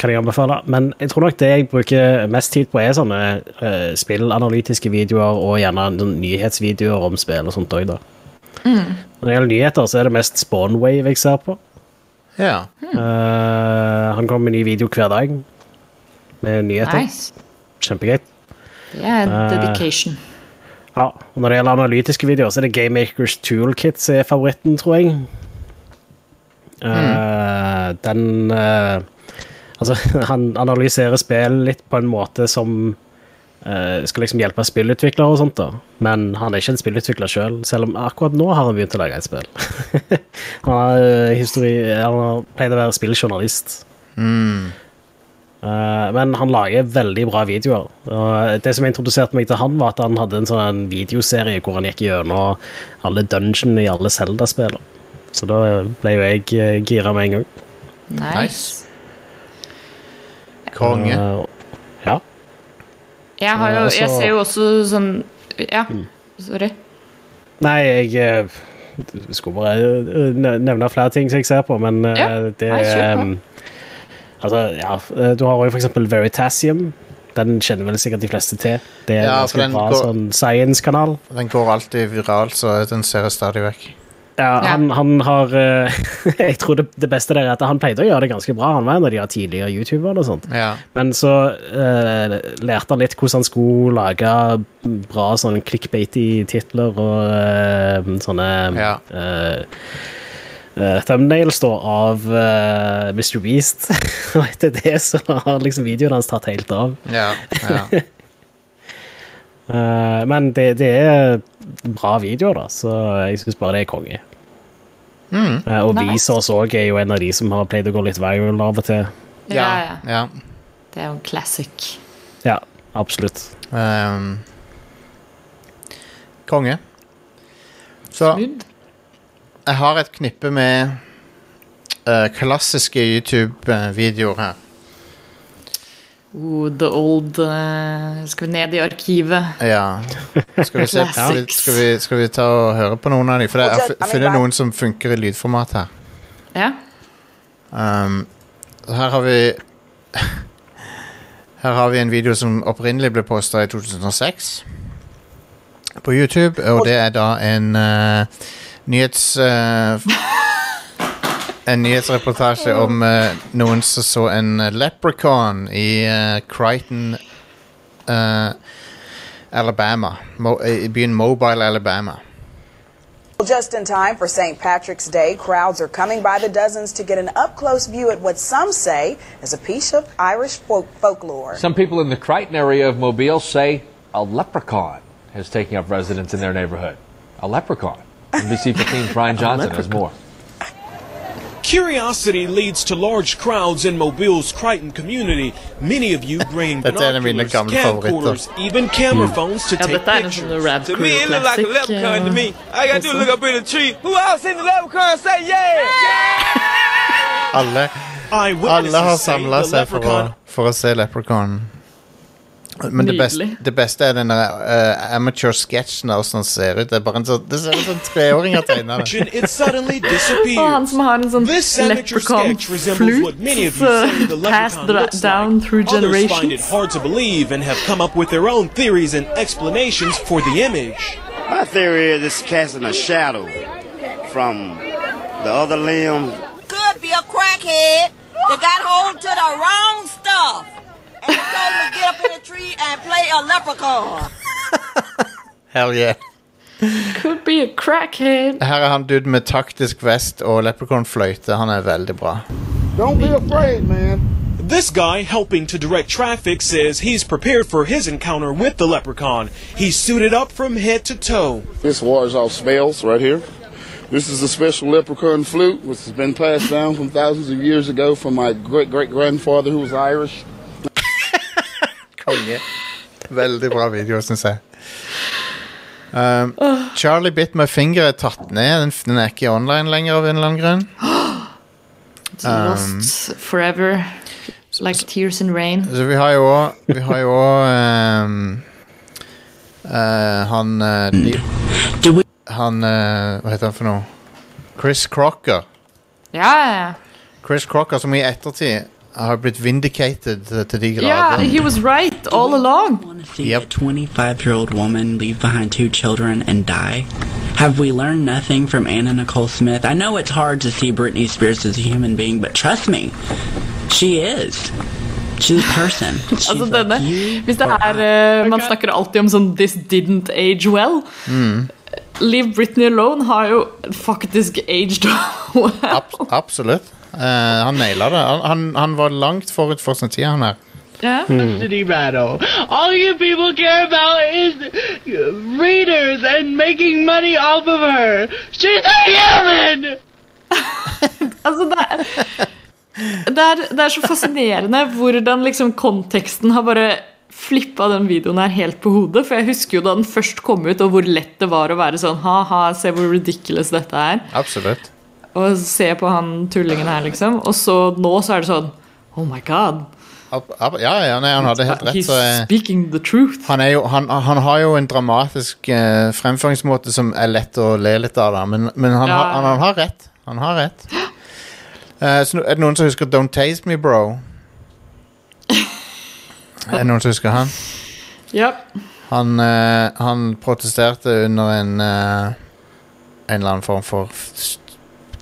kan jeg anbefale. Men jeg tror nok det jeg bruker mest tid på, er sånne uh, spillanalytiske videoer og gjerne nyhetsvideoer om spill og sånt òg, da. Når det gjelder nyheter, så er det mest Spawnwave jeg ser på. ja. Uh, han kommer med ny video hver dag med nyheter. Nice. Kjempegøy. Det er dedication. dedication. Ja, og Når det gjelder analytiske videoer, så er det Game Makers Toolkit som er favoritten, tror jeg. Eh, Den uh, Altså, (laughs) han analyserer spill litt på en måte som uh, skal liksom hjelpe spillutviklere og sånt, da. Men han er ikke en spillutvikler sjøl, selv, selv om akkurat nå har han begynt å lage et spill. (laughs) han, har, uh, han har pleid å være spilljournalist. Eh, men han lager veldig bra videoer. Og det som introduserte meg til han, var at han hadde en sånn videoserie hvor han gikk gjennom alle dungeonene i alle Zelda-spillene. Så da ble jo jeg eh, gira med en gang. Nice. Konge. Uh, ja. Jeg, har jo, jeg ser jo også sånn Ja, Mm. sorry. Nei, jeg eh, skulle bare eh, nevne flere ting som jeg ser på, men eh, Ja. det Nei, eh, Altså, ja, eh, du har jo for eksempel Veritasium. Den kjenner vel sikkert de fleste til. Det er en Ja, en ganske bra går- sånn science-kanal. Den går alltid viralt, så den ser jeg stadig vekk. Ja, Ja. han, han har eh, (laughs) Jeg tror det, det beste der er at han pleide å gjøre det ganske bra. Han var en av de tidligere youtuberne og sånt. Ja. Men så uh, lærte han litt hvordan han skulle lage bra sånn clickbaity titler og uh, sånne Ja. eh, eh, thumbnails da, av uh, Mr. Beast. (laughs) og etter det så har liksom videoen hans tatt helt av. ja, ja. uh, (laughs) men det, det er bra videoer, da, så jeg syns bare det er konge. Eh, og Nice. oss òg er jo en av de som har pleid å gå litt viral av og til. Ja, ja. ja. Det er jo en classic. Ja, absolutt. Um, konge. Så Smooth. Jeg har et knippe med uh, klassiske YouTube-videoer her. Oh, the old uh, Skal vi ned i arkivet? Ja. Skal vi, se, (laughs) skal, vi, skal, vi, skal vi ta og høre på noen av dem? For jeg har funnet noen som funker i lydformat her. Ja. Um, her har vi (laughs) Her har vi en video som opprinnelig ble posta i 2006 på YouTube, og det er da en uh, nyhets... uh, en nyhetsreportasje om uh, noen som så en leprechaun i uh, Crichton, uh, Alabama. Mo I byen Mobile, Alabama. Just in time for St. Patrick's Day, crowds are coming by the dozens to get an up close view at what some say is a piece of Irish folk- folklore. Some people in the Crichton area of Mobile say a leprechaun is taking up residence in their neighborhood. A leprechaun. NBC 15's Brian Johnson has more. Curiosity leads to large crowds in Mobile's Crichton community. Many of you bring That's en av mine binoculars, camcorders, even camera phones to take dette er pictures. To me, it look like a classic. leprechaun to me. I gotta do look up in the tree. Who else in the leprechaun say yeah? Alle Eyewitnesses Alle har say samla seg for å, leprechaun for å se Leprechaun. Men det beste, Nydelig. det beste er den der, uh, amateur sketsjen av hvordan han ser ut. Det, er bare en sånn, det ser ut som en treåring har tegna det. action, it suddenly (laughs) Og han disappears. som har en sånn This amateur sketch resembles leprechaun-flute what many of you say the (laughs) uh, passed leprechaun dra- looks down like. through Others find it generations. hard to believe and have come up with their own theories and explanations for the image. My theory is it's casting a shadow from the other limb. could be a crackhead that got hold to the wrong stuff. And he told him to get up in the tree and play a leprechaun. (laughs) Hell yeah. Could be a crackhead. Her er han dude med taktisk vest og Leprechaun-fløyte. Han er veldig bra. Don't be afraid, man. This guy helping to direct traffic says he's prepared for his encounter with the leprechaun. He's suited up from head to toe. This wars off smells right here. This is a special leprechaun flute, which has been passed down from thousands of years ago from my great great grandfather who was Irish. Konge. Veldig bra video, syns jeg. Um, Charlie Bit My Finger er tatt ned. Den, den er ikke online lenger av en eller annen grunn. Lost forever. Like tears in rain. Så vi har jo òg Vi har jo òg um, uh, Han uh, de, Han uh, Hva heter han for noe? Chris Crocker. Ja, ja, Chris Crocker som i ettertid har blitt vindicated til de ja. Yeah, he was right all along. want to see Yep. a 25 year old woman leave behind two children and die? Have we learned nothing from Anna Nicole Smith? I know it's hard to see Britney Spears as a human being, but trust me, she is. She's a person. (laughs) She's Altså like denne, you hvis det or er I. eh, Man snakker alltid om sånn 'this didn't age well'. Mm. Leave Britney Alone har jo faktisk aged (laughs) well. Abs absolutt. Eh, han naila det. Han, han, han var langt forut for sin tid, han her. Ja. City battle. All you people care about is readers and making money off of her. She's a human! (laughs) Altså, det er, det, er, det er så fascinerende hvordan liksom konteksten har bare flippa den videoen her helt på hodet. For jeg husker jo da den først kom ut, og hvor lett det var å være sånn ha-ha, se hvor ridiculous dette er. Absolutt. Og se på han tullingen her, liksom. Og så nå så er det sånn Oh my god. Ja, ja, nei, han hadde helt rett. He's Så, speaking the truth. han, jo, han, han har jo en dramatisk eh, fremføringsmåte som er lett å le litt av, da. Men, men han, Ja. har, han, han har rett. Han har rett. Uh, så er det noen som husker Don't Taste Me, Bro? Er det noen som husker han? Ja. Han, uh, han protesterte under en uh, En eller annen form for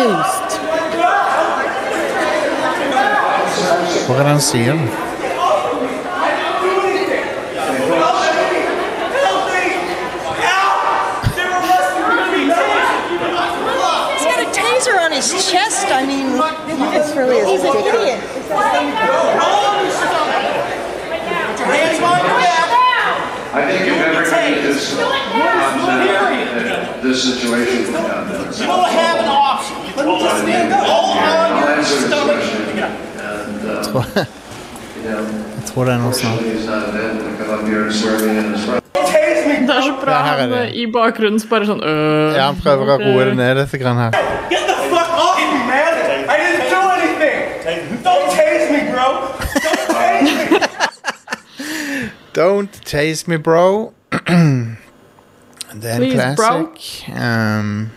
be toast. Hvor er det han sier den? He's got a taser on his chest. I mean, this really is he's an idiot. I think if everybody is upset at this situation, You don't have an your Tror jeg. Jeg tror det er noe sånt. Det er så bra Ja, her er han det. eh, i bakgrunnen bare sånn øh, Ja, han prøver å roe det ned litt grann her. Get the fuck off me, man. I didn't do anything. Don't tase me, bro. Don't tase me. (laughs) Don't tase me, bro. det er en Please, bro. classic. Um,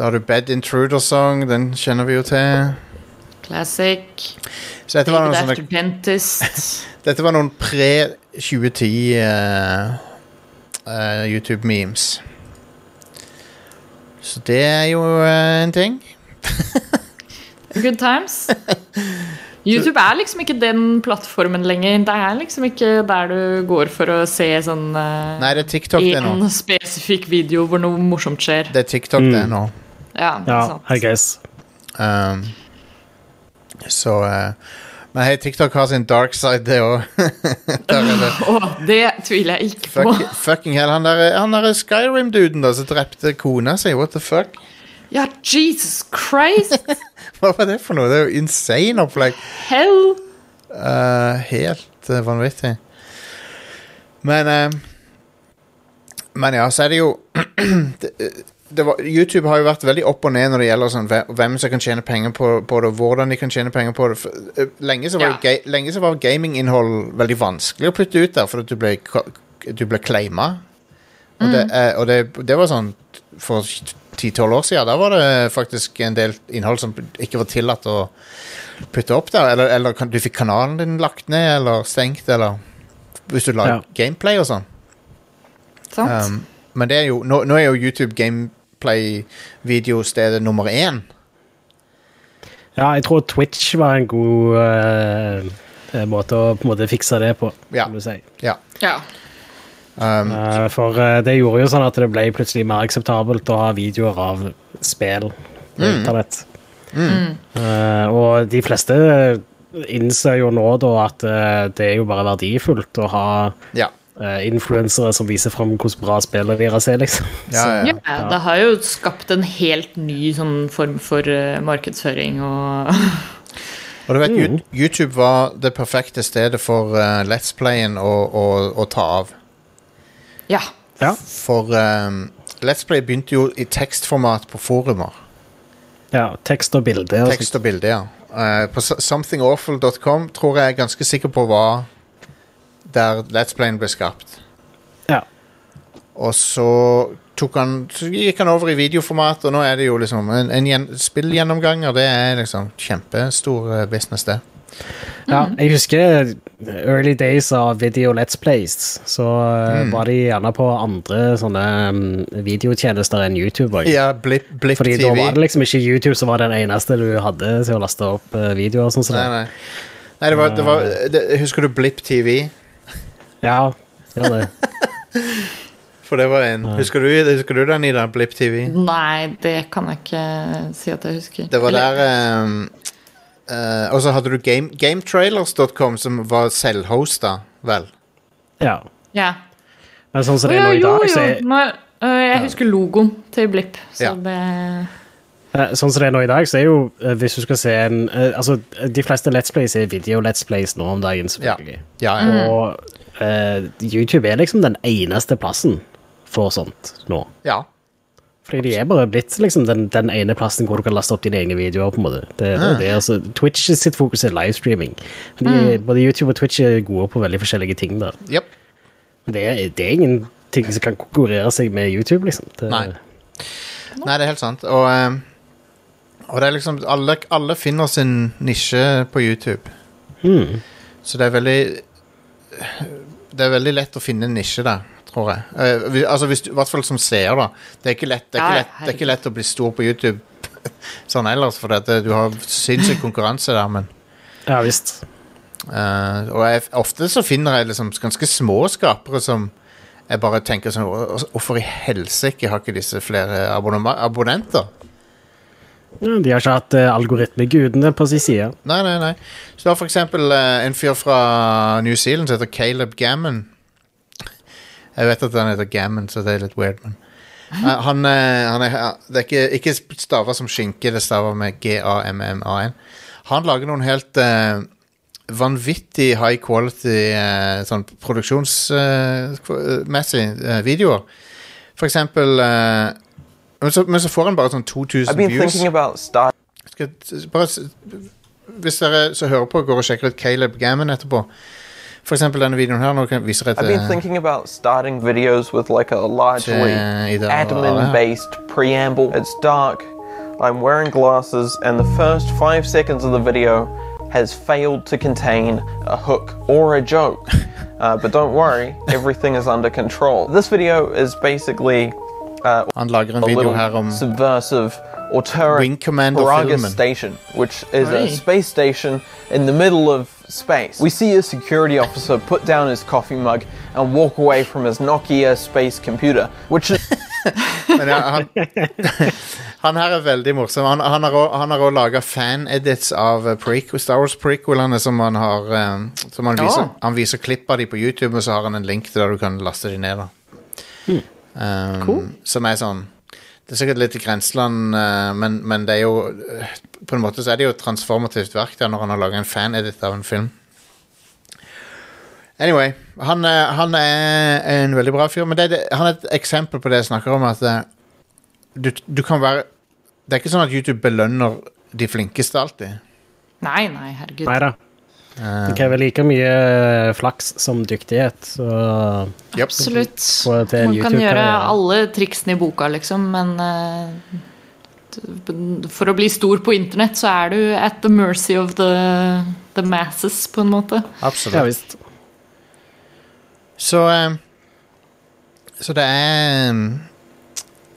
så har du Bed Intruder Song, den kjenner vi jo til. Classic. Så dette var noen sånne Dentist. (laughs) Dette var noen pre-2010 uh, uh, YouTube-memes. Så det er jo uh, en ting. (laughs) Good times. (laughs) YouTube er liksom ikke den plattformen lenger. Det er liksom ikke der du går for å se sånn uh, Nei, det er TikTok det nå. en spesifikk video hvor noe morsomt skjer. Det er TikTok det Mm. nå. Ja, Ja, sant. I guess. Um, så uh, Men hei, TikTok har sin dark side, det òg. (laughs) Åh, det tviler jeg ikke på. Fuck, fucking hell, han der, der Skyrim-duden som drepte kona si. What the fuck? Ja, Jesus Christ! (laughs) Hva var det for noe? Det er jo insane opplegg. Hell! Uh, helt uh, vanvittig. Men Men ja, så er det jo (clears throat) det, det var, YouTube har jo vært veldig opp og ned når det gjelder sånn, hvem- som kan tjene penger på, på det, og hvordan de kan tjene penger på det. For, eh, lenge, så var, ja. ga, lenge så var gaminginnhold veldig vanskelig å putte ut der, fordi du ble, du ble claima. Og, det, Mm. eh, og det, det var sånn for 10-12 år siden. Da var det faktisk en del innhold som ikke var tillatt å putte opp der. Eller, eller du fikk kanalen din lagt ned eller stengt, eller hvis du la Ja. gameplay og sånn. Sant? Um, men det er jo, nå, nå er jo YouTube gameplay-videostedet nummer én. Ja, jeg tror Twitch var en god eh, eh, måte å på en måte fikse det på, Ja. kan du si. Ja. Ja. Um, uh, for uh, det gjorde jo sånn at det ble plutselig mer akseptabelt å ha videoer av spill på Mm. internett. Mm. Eh, og de fleste innser jo nå da at det er jo bare verdifullt å ha ja. Uh, influensere som viser fram hvordan bra spillet deres er, liksom. Ja, det har jo skapt en helt ny sånn form for uh, markedsføring og (laughs) Og du vet, Mm. YouTube var det perfekte stedet for uh, Let's Playen å, å, å ta av. Ja. For um, Let's Play begynte jo i tekstformat på forumer. Ja, tekst og bilde. Tekst og bilde, ja. Eh, på somethingawful.com tror jeg er ganske sikker på hva der Let's Playen ble skapt. Ja. Og så han Så gikk han over i videoformat, og nå er det jo liksom en, en gjen, spillgjennomganger. Det er liksom kjempestor eh, business, det. Ja, jeg husker early days av video Let's Plays, så eh, Mm. var de gjerne på andre sånne mm, videotjenester enn YouTube. også. Ja, Blip, Blip Fordi TV. da var det liksom ikke YouTube som var den eneste du hadde til å laste opp eh, videoer. Sånn som Nei, nei. nei det var, det var det, Husker du Blip TV? Ja, gjør det. (laughs) For det var en Husker du, husker du den, Ida? Blipp TV? Nei, det kan jeg ikke si at jeg husker. Det var der um, uh, Og så hadde du game, gametrailers.com, som var selvhosta, vel? Ja. Ja. Men sånn som det er nå i dag, så er, øh, jeg husker logoen til Blipp, så Ja. det eh, sånn som det er nå i dag, så er jo eh, Hvis du skal se en eh, Altså, de fleste Let's Plays er video Let's Plays nå om dagen, selvfølgelig. Ja, ja. Og eh, YouTube er liksom den eneste plassen for sånt nå. Ja. Fordi de er bare blitt liksom den, den ene plassen hvor du kan laste opp dine egne videoer. på en måte. Det, det, er det, altså, Twitch sitt fokus er livestreaming. De, Mm. Både YouTube og Twitch er gode på veldig forskjellige ting. der. Yep. Det, er, det er ingenting som kan konkurrere seg med YouTube, liksom. Det, Nei. Nei, det er helt sant. Og, um, og det er liksom alle, alle finner sin nisje på YouTube. Mm. Så det er veldig Det er veldig lett å finne en nisje der. tror jeg. Uh, altså, hvis du, I hvert fall som seer, da. Det er ikke lett, det er ikke lett, det er ikke lett å bli stor på YouTube (laughs) sånn ellers, for dette, du har sinnssyk konkurranse der, men Ja visst. Uh, og jeg, ofte så finner jeg liksom ganske små skapere som jeg bare tenker sånn Hvorfor i helsike har ikke disse flere abonnenter? Ja, de har ikke hatt uh, algoritmegudene på sin side. Nei, nei, nei. Så du har for eksempel eh, en fyr fra New Zealand som heter Caleb Gammon. Jeg vet at han heter Gammon, så det er litt weird, men uh, han, eh, han er, Det er ikke, ikke stava som skinke, det staver med G-A-M-M-A-N. Han lager noen helt eh, vanvittig high quality uh, sånn produksjonsmessig eh, videoer. For eksempel eh, men, så, men så får han bare sånn 2000 I've been views. thinking about. Skal, bare, hvis dere som hører på, går og sjekker ut Caleb Gammon etterpå For eksempel denne videoen her. Nå kan jeg vise deg I've til been thinking about starting videos with like a largely Admin-based preamble. It's dark. I'm wearing glasses, and the first five seconds of the video has failed to contain a hook or a joke. (laughs) Uh, but don't worry, everything is under control. This video is basically uh, Han lager en video her om Wing Commander-filmen. Station, which is Oi. a space station in the middle of space. We see a security officer put down his coffee mug and walk away from his Nokia space computer, which is (laughs) Men ja, han, (laughs) han her er veldig morsom. Han, han har òg laga fan-edits av eh, prequel, Star Wars-prequelene som han har eh, som han, viser, viser, han viser klipp av de på YouTube, og så har han en link til der du kan laste de ned. da Um, Cool. Som er sånn Det er sikkert litt i grenseland, uh, men, men det er jo eh, På en måte så er det jo et transformativt verk der når han har laga en fan-edit av en film. Anyway, han, er- han er en veldig bra fyr, men det, det, han er et eksempel på det jeg snakker om. At eh, du, du kan være Det er ikke sånn at YouTube belønner de flinkeste alltid. Nei, nei, herregud. Nei da. Det krever like mye eh, flaks som dyktighet. Så Absolutt. Få til Man kan gjøre alle triksene i boka, liksom, men eh, for å bli stor på internett, så er du at the mercy of the, the masses, på en måte. Absolutt. Ja visst. Så eh, Så det er eh,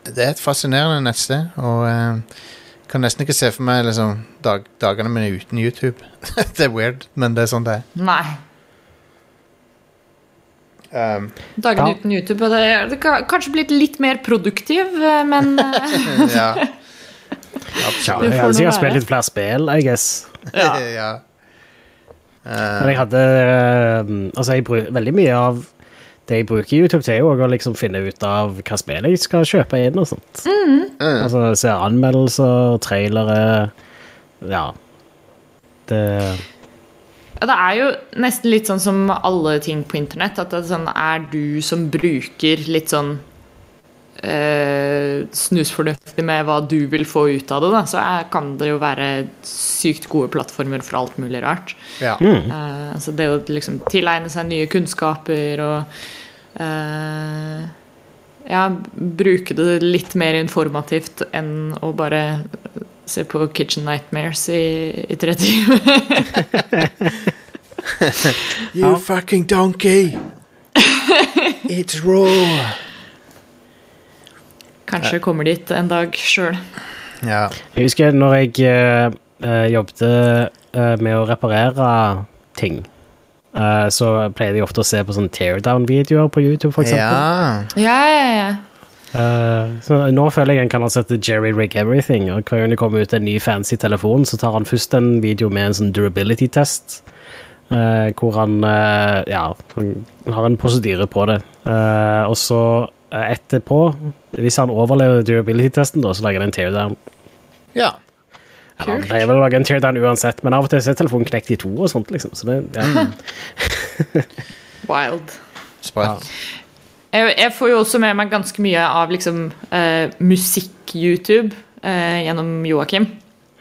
Det er et fascinerende nettsted, og eh, kan nesten ikke se for meg liksom, dag, dagene mine uten YouTube. (laughs) det er weird, men det er sånn det er. Nei. Um, Dagene Ja. uten YouTube. Det, det kan kanskje blitt litt mer produktiv, eh, men (laughs) eh, ja. (laughs) Ja, Det jeg får hadde sikkert spilt litt flere spill, I guess. Ja. ja. Men jeg hadde eh, Altså, jeg bruker veldig mye av det jeg bruker YouTube til, er jo å liksom finne ut av hva spill jeg skal kjøpe inn og sånt. Altså se anmeldelser, trailere Ja. Det Ja, det er jo nesten litt sånn som alle ting på internett. At det er sånn Er du som bruker litt sånn eh, snusfornuftig med hva du vil få ut av det, da, så er, kan det jo være sykt gode plattformer for alt mulig rart. Ja. Eh, altså det å liksom tilegne seg nye kunnskaper og eh, ja, bruke det litt mer informativt enn å bare se på Kitchen Nightmares i, i tre timer. (laughs) You fucking donkey! (laughs) It's raw! Kanskje kommer dit en dag sjøl. Ja. Jeg husker når jeg eh, eh, jobbet uh, med å reparere ting, Uh, så pleide jeg ofte å se på sånne teardown-videoer på YouTube, for eksempel. ja. Ja, ja, ja. Uh, så nå føler jeg en kan ha sett Jerry Rig Everything, og hver gang det kommer ut en ny fancy telefon, så tar han først en video med en sånn durability-test, uh, hvor han, ja, han har en prosedyre på det. Eh, og så etterpå, hvis han overlever durability-testen så lager han en teardown. ja. Ja, han pleier vel lage en teardown uansett, men av og til så er telefonen knekt i to og sånt, liksom. Så det, ja. (laughs) Wild. Sprøtt. Jeg, jeg får jo også med meg ganske mye av liksom uh, musikk-YouTube uh, gjennom Joakim.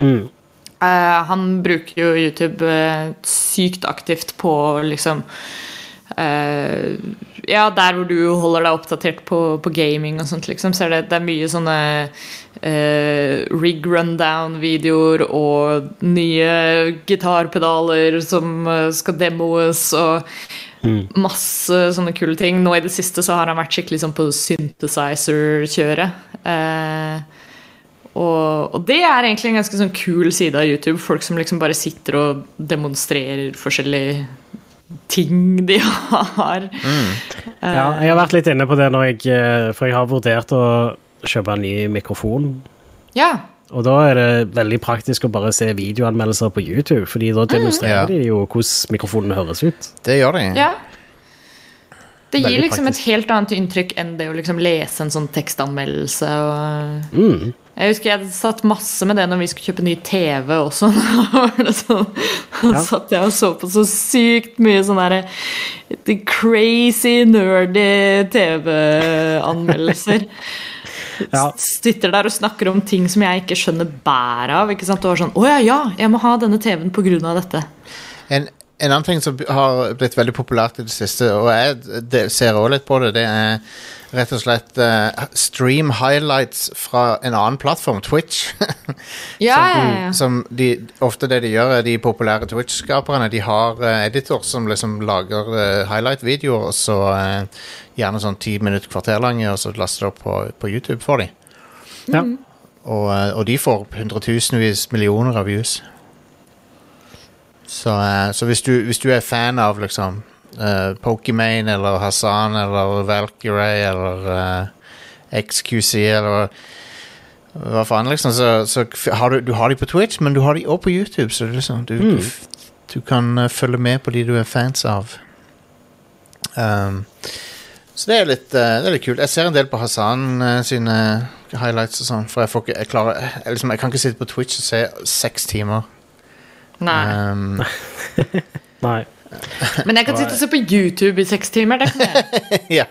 Mm. Uh, han bruker jo YouTube eh, sykt aktivt på liksom eh, Ja, der hvor du holder deg oppdatert på, på gaming og sånt, liksom, så er det, det er mye sånne eh, rig rundown-videoer og nye gitarpedaler som eh, skal demoes og Masse sånne kule ting. Nå i det siste så har han vært skikkelig sånn på synthesizer-kjøret. Eh, og, og det er egentlig en ganske sånn kul side av YouTube. Folk som liksom bare sitter og demonstrerer forskjellige ting de (laughs) har. Ja, jeg har vært litt inne på det når jeg eh, For jeg har vurdert å kjøpe en ny mikrofon. Ja. Og da er det veldig praktisk å bare se videoanmeldelser på YouTube, fordi da demonstrerer mm. de jo hvordan mikrofonen høres ut. Det gjør de. ja. Det gir Veldig liksom praktisk. et helt annet inntrykk enn det å liksom lese en sånn tekstanmeldelse. Og Mm. Jeg husker jeg satt masse med det når vi skulle kjøpe ny TV også. (laughs) Sånn, ja. satt jeg og så på så sykt mye sånn derre crazy, nerdy TV-anmeldelser. Sitter der og snakker om ting som jeg ikke skjønner bæret av. Ikke sant? Og var sånn Å ja, ja, jeg må ha denne TV-en på grunn av dette. En, en annen ting som har blitt veldig populært i det siste, og jeg det, ser også litt på det, det er rett og slett uh, stream highlights fra en annen plattform, Twitch. (laughs) Ja, som, ja, ja. som de, ofte det de gjør, er de populære Twitch-skaperne. De har uh, editor som liksom lager uh, highlight-videoer, og så uh, gjerne sånn ti minutter, kvarter lange, og så laster det opp på, på YouTube for dem. Ja. Og, eh, og de får hundretusenvis, millioner av views. Så, eh, så hvis, du, hvis du er fan av liksom uh, Pokimane eller Hassan eller Valkyrie eller uh, XQC eller hva faen, liksom, så, så har du, du har de på Twitch, men du har de også på YouTube, så liksom, du, Mm. du, du kan eh, følge med på de du er fans av. Um, så det er litt, eh, det er litt kult. Jeg ser en del på Hassan eh, sine highlights og sånn, for jeg, får ikke, jeg, klarer, jeg, liksom, jeg kan ikke sitte på Twitch og se seks timer. Nei. Um, (laughs) Nei. Men jeg kan sitte og se på YouTube i seks timer. Det kan jeg. (laughs) ja.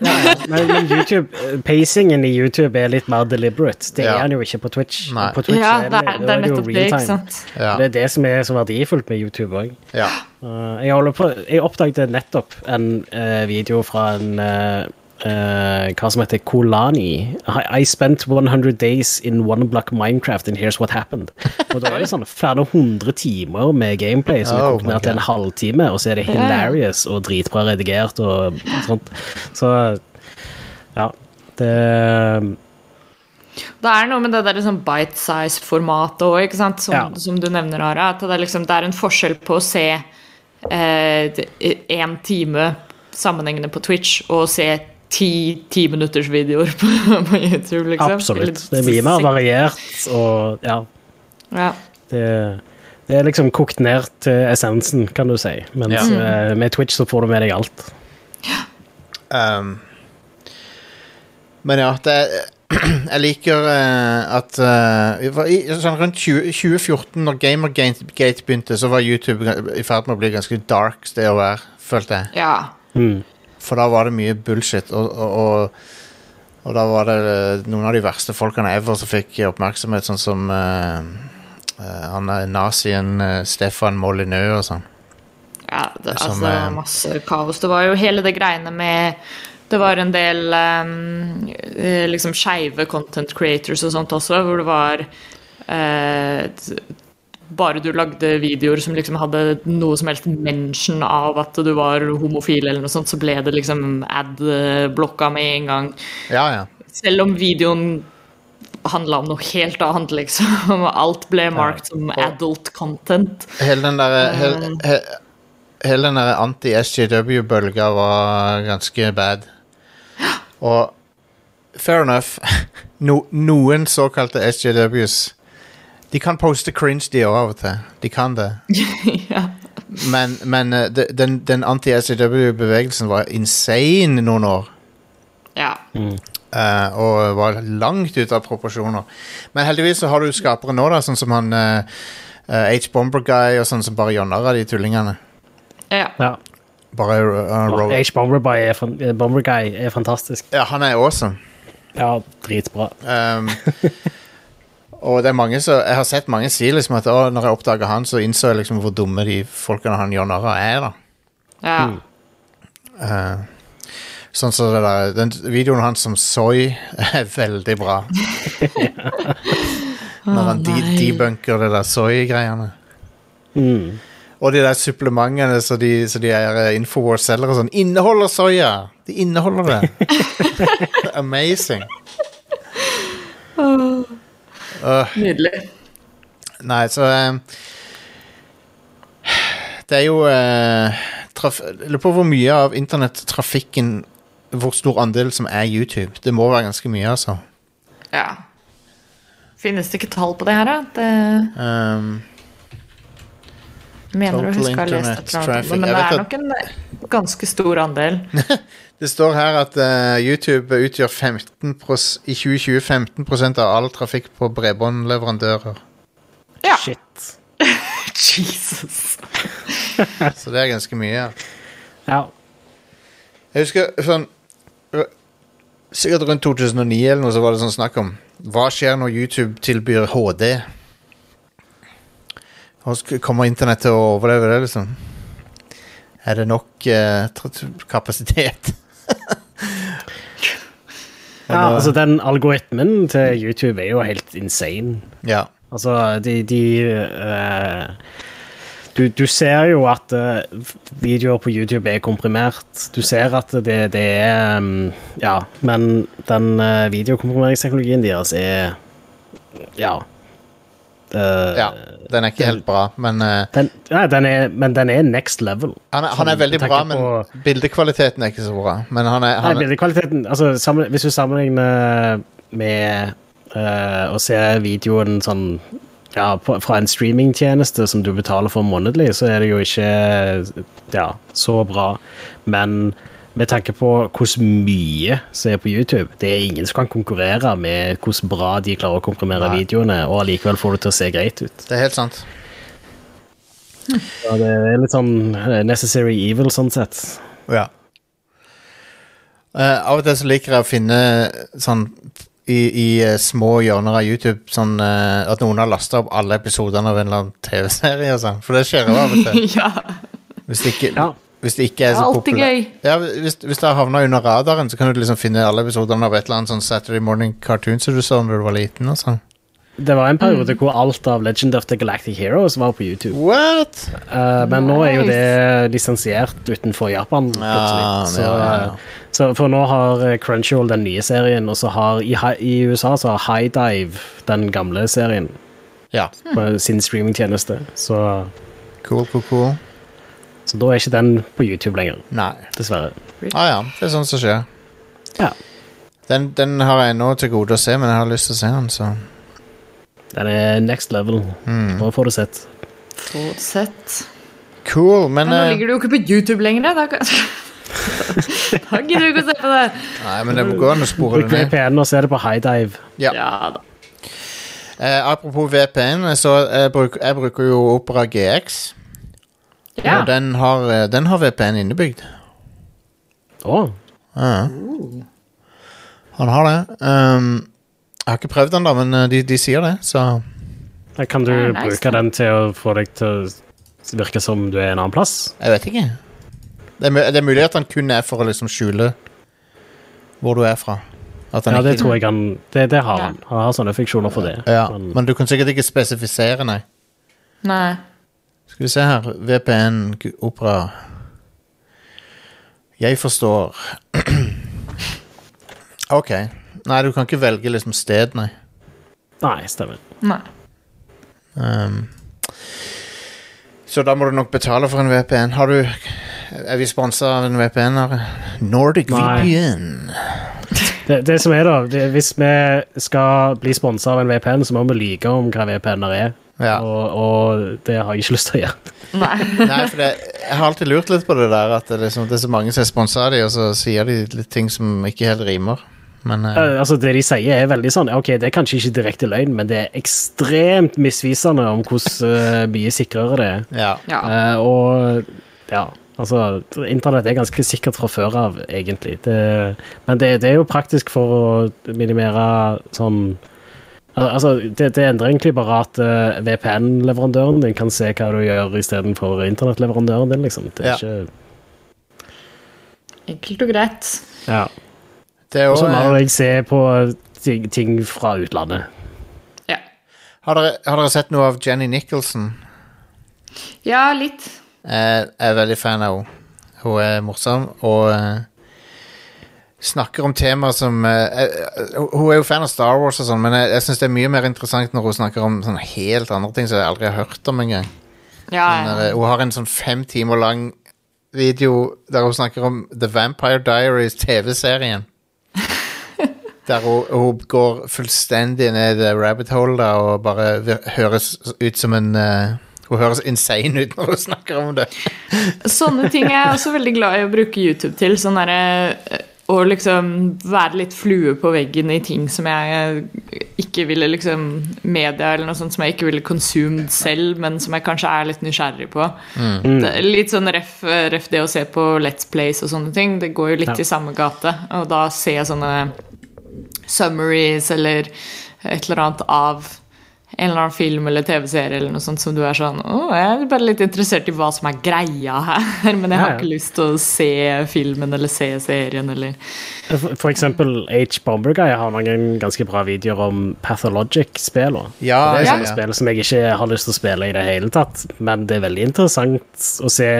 Men, men YouTube, pacingen i YouTube er litt mer deliberate. Det Ja. er den jo ikke på Twitch. På Twitch Ja, er det er- det er nettopp det, ikke sant? Ja. Det er det som er så verdifullt med YouTube òg. Ja. jeg, holder jeg oppdaget nettopp en uh, video fra en eh, eh, hva som heter Kolani. I, I spent 100 days in one block Minecraft and here's what happened. Og da er det sånn flere hundre timer med gameplay som er Oh ned til en halvtime, og så er det hilarious og dritbra redigert og sånt. Så ja. Det Det er noe med det der sånn bite-size-formatet òg, som, Ja. som du nevner, Ara. At det er, liksom, det er en forskjell på å se én time sammenhengende på Twitch og se ti timinuttersvideoer på, (laughs) på YouTube, liksom. Absolutt. Det er mye mer variert, og ja. Ja. Det, det er liksom kokt ned til essensen, kan du si. Mens Ja. eh, med Twitch så får du med deg alt. Um, men ja, det (clears throat) Jeg liker uh, at uh, i- i, sånn Rundt 20, 2014, når Gamergate begynte, så var YouTube i ferd med å bli ganske dark sted å være, følte jeg. ja. For da var det mye bullshit, og, og, og, og da var det eh, noen av de verste folkene ever som fikk oppmerksomhet, sånn som uh, eh, han nazien uh, Stefan Molyneux og sånn. Ja, det, Som, altså eh, masse kaos. Det var jo hele det greiene med Det var en del um, liksom skeive content creators og sånt også, hvor det var t- bare du lagde videoer som liksom hadde noe som helst mention av at du var homofil, eller noe sånt, så ble det liksom ad-blokka med en gang. Ja, ja. Selv om videoen handla om noe helt annet, liksom. (laughs) Alt ble marked som adult content. Hele den der, hele, he, hele den der anti-SJW-bølga var ganske bad. (gasps) Og fair enough, (laughs) no, noen såkalte SJWs De kan poste cringe, de òg, av og til. De kan det. (laughs) ja. Men, men uh, den, den anti-SJW-bevegelsen var insane noen år. ja. eh, og var langt ute av proporsjoner. Men heldigvis så har du skapere nå, da, sånn som han eh, eh, H-Bomber Guy og sånn som bare jonner av de tullingene. ja. Ja. Bare uh. H. Bomber, Guy er, Bomber Guy er fantastisk. Ja, han er awesome. Ja, dritbra. Um, (laughs) og det er mange som Jeg har sett mange si liksom at å, når jeg oppdaga han, så innså jeg liksom hvor dumme de folkene han gjør narr av, er. da ja. Eh, Sånn som det der Den videoen hans som soy (laughs) er veldig bra. (laughs) Når han de debunker det der soy-greiene. Mm. Og de der supplementene som de, så de er eh, Infowars selger og sånn, inneholder soya! De inneholder det. (laughs) Amazing. Øh, Nydelig. nei, så uh, Det er jo uh, lurer på hvor mye av internettrafikken Hvor stor andel som er YouTube. Det må være ganske mye, altså. Ja. Finnes det ikke tall på det her, da? Det Um, mener du Total huske å ha lest et eller annet men det er nok en ganske stor andel. (laughs) Det står her at uh, YouTube utgjør 15 pros, i 2020 15 av all trafikk på bredbåndleverandører. Ja. Shit. (laughs) Jesus. (laughs) Så det er ganske mye. Ja. ja. Jeg husker sånn Sikkert rundt 2009 eller noe så var det sånn snakk om Hva skjer når YouTube tilbyr HD? Kommer internett til å overleve det, liksom? Er det nok uh, kapasitet? (laughs) Ja, altså Den algoritmen til YouTube er jo helt insane. Ja. Altså, de, de uh, du, du ser jo at uh, videoer på YouTube er komprimert. Du ser at det, det er um, Ja, men den uh, videokomprimeringsteknologien deres er Ja. Eh, ja. Den er ikke helt bra, men uh, Den, Nei, den er, men den er next level. han, er, han er Sånn, veldig bra, men på- bildekvaliteten er ikke så bra. Men han er, han nei, bildekvaliteten altså, sammen, Hvis du sammenligner med uh, å se videoen sånn ja, på, fra en streamingtjeneste som du betaler for månedlig, så er det jo ikke ja, så bra. Men med tanke på hvor mye som er på YouTube Det er ingen som kan konkurrere med hvordan bra de klarer å komprimere Nei. videoene, og allikevel får det til å se greit ut. Det er helt sant. Ja, det er litt sånn eh, necessary evil, sånn sett. Ja. Uh, av og til så liker jeg å finne sånn i, i uh, små hjørner av YouTube sånn uh, at noen har lasta opp alle episodene av en eller annen TV-serie og sånn. For det skjer jo av og til. (laughs) ja. Hvis ikke ikke, hvis det ikke er så populært. Ja, hvis, hvis det har havna under radaren, så kan du liksom finne alle episodene av et eller annet sånn Saturday Morning Cartoon som du så da du var liten. og sånn. Det var en Mm. periode hvor alt av Legend of the Galactic Heroes var på YouTube. What? Uh, men nå er jo det lisensiert utenfor Japan. Ja, så, ja, ja. eh, så for nå har eh, Crunchyroll den nye serien, og så har i, i USA så har High Dive den gamle serien Ja. på sin streamingtjeneste. Så, Cool, cool, cool. Så da er ikke den på YouTube lenger, Nei. dessverre. Ah, ja, det er sånt som skjer. Ja. Den, den har jeg ennå til gode å se, men jeg har lyst til å se den, så Den er next level. Mm. Nå får du sett. det sett. Cool, men Men nå eh, ligger du jo ikke på YouTube lenger. Da, kan... (laughs) da gidder du ikke å se på det. Nei, men det går an å spore Bruk det ned. VPN og se det på High Dive. Ja. da. Eh, apropos VPN, så jeg, bruk, jeg bruker jo Opera GX. Ja. Og den har, eh, den har VPN innebygd. Å. Ja. Han har det. Um, jeg har ikke prøvd den, da, men eh, de, de sier det, så Kan du nice, bruke den til å få deg til å virke som du er en annen plass? Jeg vet ikke. Det er, det er mulig at han kun er for å liksom skjule hvor du er fra. Ja, det tror jeg han Det, det har han. Han har sånne funksjoner for det. Ja, Men, men du kan sikkert ikke spesifisere, nei. Nei. Skal vi se her. VPN, opera Jeg forstår. (clears throat) OK. Nei, du kan ikke velge liksom sted, nei. nei, stemmer. Nei. Um, så da må du nok betale for en VPN. Har du Er vi sponsa av en VPN? her? Nordic Nei. VPN. Det, det som er da, det, Hvis vi skal bli sponsa av en VPN, så må vi like om hva VPN-er er. Ja. Og, og det har jeg ikke lyst til å gjøre. Nei. (laughs) Nei, for det, jeg har alltid lurt litt på det der at det, liksom, det er så mange som er sponsa av dem, og så sier de litt ting som ikke helt rimer. Men Eh, altså Det de sier, er veldig sånn Ok, det er kanskje ikke direkte løgn, men det er ekstremt misvisende om hvordan uh, mye sikrere det er. ja. Ja. Eh, og ja, altså Internett er ganske sikkert fra før av, egentlig. Det, men det, det er jo praktisk for å minimere sånn Altså, det, det endrer egentlig bare at uh, VPN-leverandøren din kan se hva du gjør istedenfor internettleverandøren din, liksom. Det er Ja. ikke Enkelt og greit. Ja. Det er Og så også, må eh, jeg se på ting, ting fra utlandet. Ja. har, dere, har dere sett noe av Jenny Nicholson? ja, litt. Jeg er veldig fan av henne. Hun er morsom og eh, snakker om temaer som eh, eh, Hun er jo fan av Star Wars og sånn, men jeg, jeg syns det er mye mer interessant når hun snakker om sånne helt andre ting som jeg aldri har hørt om engang. Ja, Sånn ja. Sånn, eh, hun har en sånn fem timer lang video der hun snakker om The Vampire Diaries, TV-serien. (laughs) Der hun, hun går fullstendig ned i rabbit hole da, og bare høres ut som en uh, Hun høres insane ut når hun snakker om det. Sånne ting er jeg også veldig glad i å bruke YouTube til. Sånn derre Å liksom være litt flue på veggen i ting som jeg ikke ville liksom Media eller noe sånt som jeg ikke ville consumed selv, men som jeg kanskje er litt nysgjerrig på. Mm. Det litt sånn ref, ref det å se på Let's Plays og sånne ting. Det går jo litt Ja. i samme gate. Og da ser jeg sånne summaries eller et eller annet av en eller annen film eller TV-serie eller noe sånt som du er sånn Å, jeg er bare litt interessert i hva som er greia her, (laughs) men jeg har Ja, ja. ikke lyst til å se filmen eller se serien eller For, for eksempel H. Bomberguy har noen ganske bra videoer om Pathologic-spillene. Ja, det er sånne ja. spill som jeg ikke har lyst til å spille i det hele tatt, men det er veldig interessant å se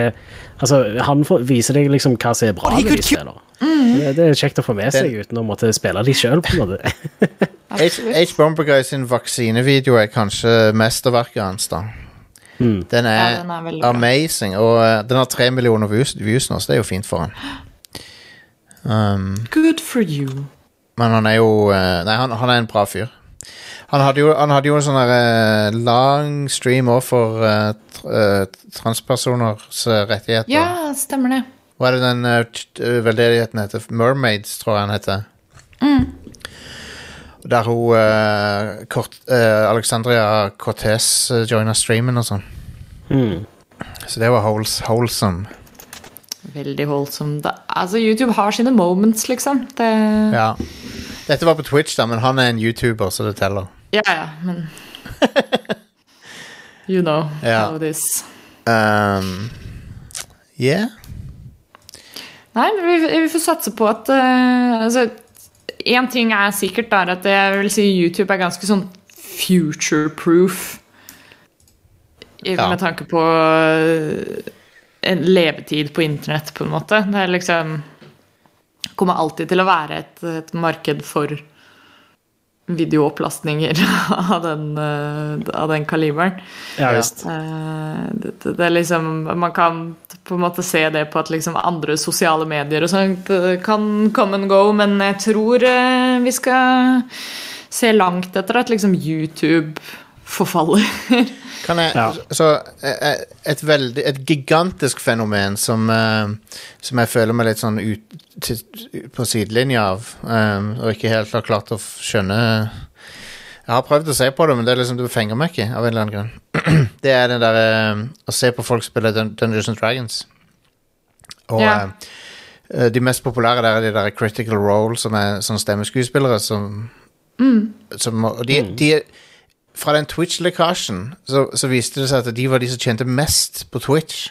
Altså, han får, viser deg liksom hva som er bra med de spillene. Det, det er kjekt å få med seg uten å måtte spille de sjøl, på en måte. (laughs) H. H. Bomber Guy sin vaksinevideo er kanskje mesterverket hans, da. Den er, Ja, den er amazing, og uh, den har tre millioner views, views nå, så det er jo fint for han. Um, Good for you. men han er jo uh, Nei, han, han er en bra fyr. Han hadde jo, han hadde jo en sånn eh, lang stream òg for uh, tr transpersoners rettigheter. Ja, stemmer det. Hva er det den veldedigheten heter? Mermaids, tror jeg han heter. Mm. Der hun uh, Kort, uh, Alexandria Cortez uh, joina streamen og sånn. Mm. Så det var holes, wholesome. Veldig holesome. Da, altså, YouTube har sine moments, liksom. Det, Ja. Dette var på Twitch, da, men han er en YouTuber, så det teller. ja, ja, men (laughs) You know Ja. how it is. Um, yeah. Nei, men vi, vi får satse på at uh, altså, En ting er sikkert, er at jeg vil si YouTube er ganske sånn future-proof. Ja. Med tanke på uh, en levetid på internett, på en måte. Det liksom Kommer alltid til å være et, et marked for videooppslastninger (laughs) av den, uh, av den kaliberen. Ja, visst. Eh, det, det, det er liksom Man kan på en måte se det på at liksom andre sosiale medier og sånt eh, kan come and go, men jeg tror eh, vi skal se langt etter at liksom YouTube forfaller. Kan jeg, så, eh, et, veldig, et gigantisk fenomen som, eh, som jeg føler meg litt sånn ut, til, på sidelinja av, eh, og ikke helt har klart å skjønne Jeg har prøvd å se på det, men det, er liksom, du fenger meg ikke, av en eller annen grunn. (clears throat) Det er den der eh, å se på folk spille Dun Dungeons and Dragons. Og Ja. eh, de mest populære der er de der Critical Role, som er sånne stemmeskuespillere som Mm. som, og de, de Fra den Twitch-lekkasjen så, så viste det seg at de var de som tjente mest på Twitch.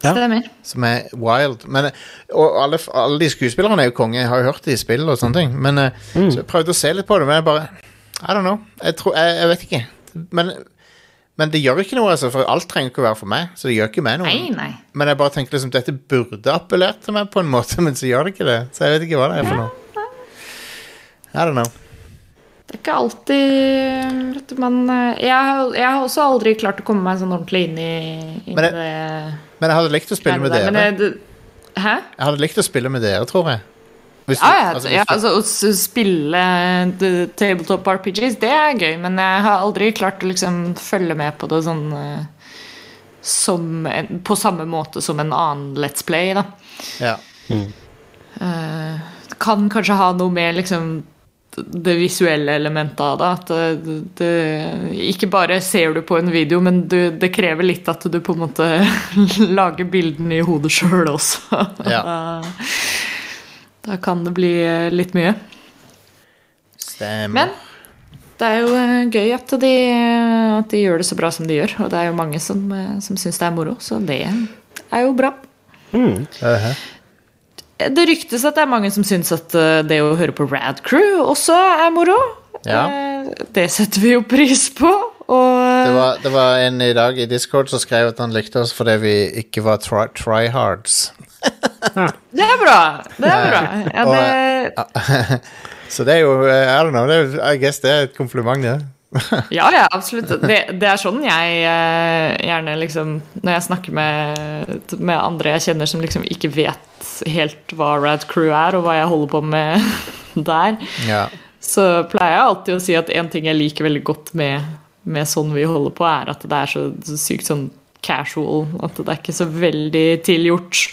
Stemmer. Som er wild. Men, og alle, alle de skuespillerne er jo konge. Jeg har jo hørt de spill og sånne ting. Men mm. Så jeg prøvde å se litt på det, men jeg bare I don't know. Jeg, tror, jeg, jeg vet ikke. Men, men det gjør ikke noe, altså, for alt trenger ikke å være for meg. Så det gjør ikke meg noe. Nei, nei. Men jeg bare tenker liksom dette burde appellert til meg på en måte, (laughs) men så gjør det ikke det. Så jeg vet ikke hva det er for noe. I don't know. Det er ikke alltid at man... eh, jeg, har- jeg har også aldri klart å komme meg sånn ordentlig inn i, inn Men i jeg- det Men jeg hadde likt å spille med der. dere. Jeg, det- hæ? Jeg hadde likt å spille med dere, tror jeg. Hvis Ja, du- ja, altså, ja, altså å spille the tabletop RPGs, det er gøy, men jeg har aldri klart å liksom følge med på det sånn eh, som en, På samme måte som en annen Let's Play, da. Ja. Mm. Uh, kan kanskje ha noe med liksom det visuelle elementet av det. At det, det, ikke bare ser du på en video, men du, det krever litt at du på en måte (laughs) lager bildene i hodet sjøl også. Ja. Da, (laughs) da kan det bli litt mye. Stemmer. Men det er jo eh, gøy at de, at de gjør det så bra som de gjør. Og det er jo mange som, eh, som syns det er moro, så det er jo bra. Uh-huh. Det ryktes at det er mange som syns at eh, det å høre på Rad Crew også er moro. Ja. Eh, Det setter vi jo pris på. Og Det var, det var en i dag i Discord som skrev at han likte oss fordi vi ikke var try tryhards. det er bra! Det er bra. Ja, Og, det, (laughs) Så det er jo eh, I don't know, det er, I guess det er et kompliment, det. (laughs) Ja, ja, absolutt. Det, det er sånn jeg eh, gjerne liksom Når jeg snakker med, med andre jeg kjenner som liksom ikke vet helt hva Rad Crew er, og hva jeg holder på med (laughs) der, Ja. så pleier jeg alltid å si at en ting jeg liker veldig godt med, med sånn vi holder på, er at det er så, så sykt sånn casual. At det er ikke så veldig tilgjort.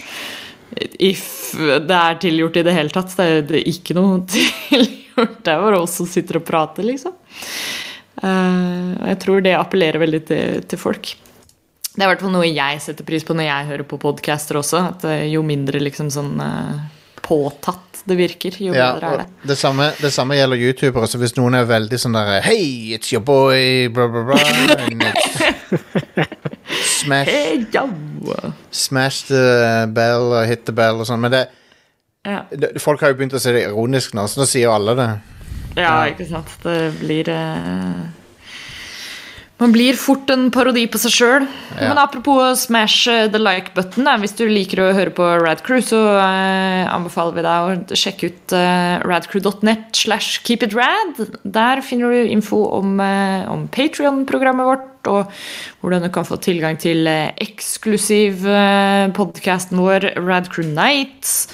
If det er tilgjort i det hele tatt. Det er, det er ikke noe (laughs) tilgjort. Det er bare oss som sitter og prater, liksom. Og jeg tror det appellerer veldig til, til folk. Det er i hvert fall noe jeg setter pris på når jeg hører på podcaster også. At eh, jo mindre liksom sånn eh, påtatt det virker, jo Ja, bedre er det. det, samme, det samme gjelder youtubere. Så hvis noen er veldig sånn der Hei, it's your boy, blah, blah, blah. (laughs) Smash, Hey, smash the bell og hit the bell og sånn. Men det, Ja. det, folk har jo begynt å se det ironisk nå, så nå sier jo alle det. ja, ikke sant. Det blir eh, Man blir fort en parodi på seg sjøl. Ja. Men apropos smash eh, the like button, hvis du liker å høre på Rad Crew, så eh, anbefaler vi deg å sjekke ut eh, radcrew.net slash keepitrad. Der finner du info om, om Patrion-programmet vårt, og hvordan du kan få tilgang til eksklusiv podkasten vår, Radcrew Nights,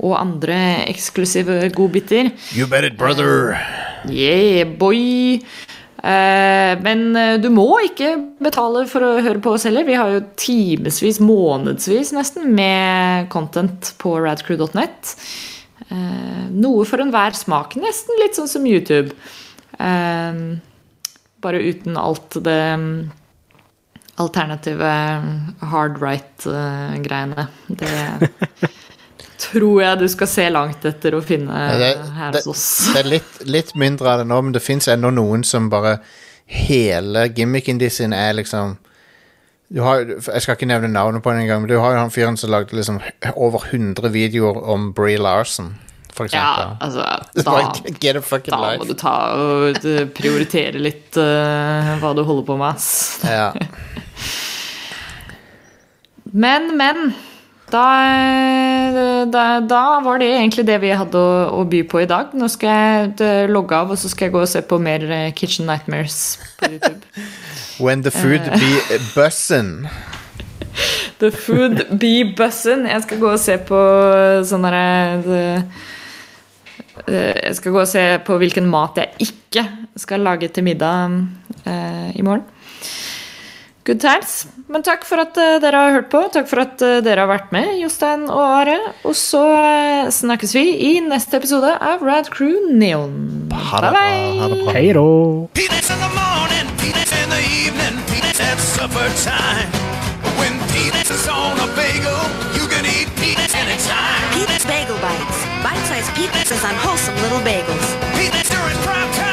og andre eksklusive godbiter. You bet it, brother. Yeah, boy! Eh, men eh, du må ikke betale for å høre på oss heller. Vi har jo timevis, månedsvis nesten, med content på radcrew.net. Eh, noe for enhver smak. Nesten litt sånn som YouTube. Bare uten alt det mm, alternative hard right-greiene. Det tror jeg du skal se langt etter å finne det, her det, hos oss. det er litt, litt mindre av det nå, men det fins ennå noen som bare Hele gimmicken de sin er liksom du har, Jeg skal ikke nevne navnet på den engang, men du har jo han fyren som lagde liksom over 100 videoer om Bree Larson, for Ja, eksempel. altså (laughs) Da, fucking da må du ta og eh, prioritere litt uh, hva du holder på med, ass. Ja. (laughs) Men, men. Da, eh, da, da var det egentlig det vi hadde å, å by på i dag. Nå skal jeg eh, logge av, og så skal jeg gå og se på mer eh, Kitchen Nightmares på YouTube. (laughs) When the food be bussin'. The Food Be Bussin'. Jeg skal gå og se på sånn derre eh, Jeg skal gå og se på hvilken mat jeg ikke skal lage til middag eh, i morgen. Good times. Men takk for at eh, dere har hørt på. Takk for at eh, dere har vært med, Jostein og Are. Og så eh, snakkes vi i neste episode av Rad Crew Neon. Ha det bra. Hei the the time. Is on bagel, Bites. Bite-sized pieces on wholesome little bagels. Peanuts during prime time.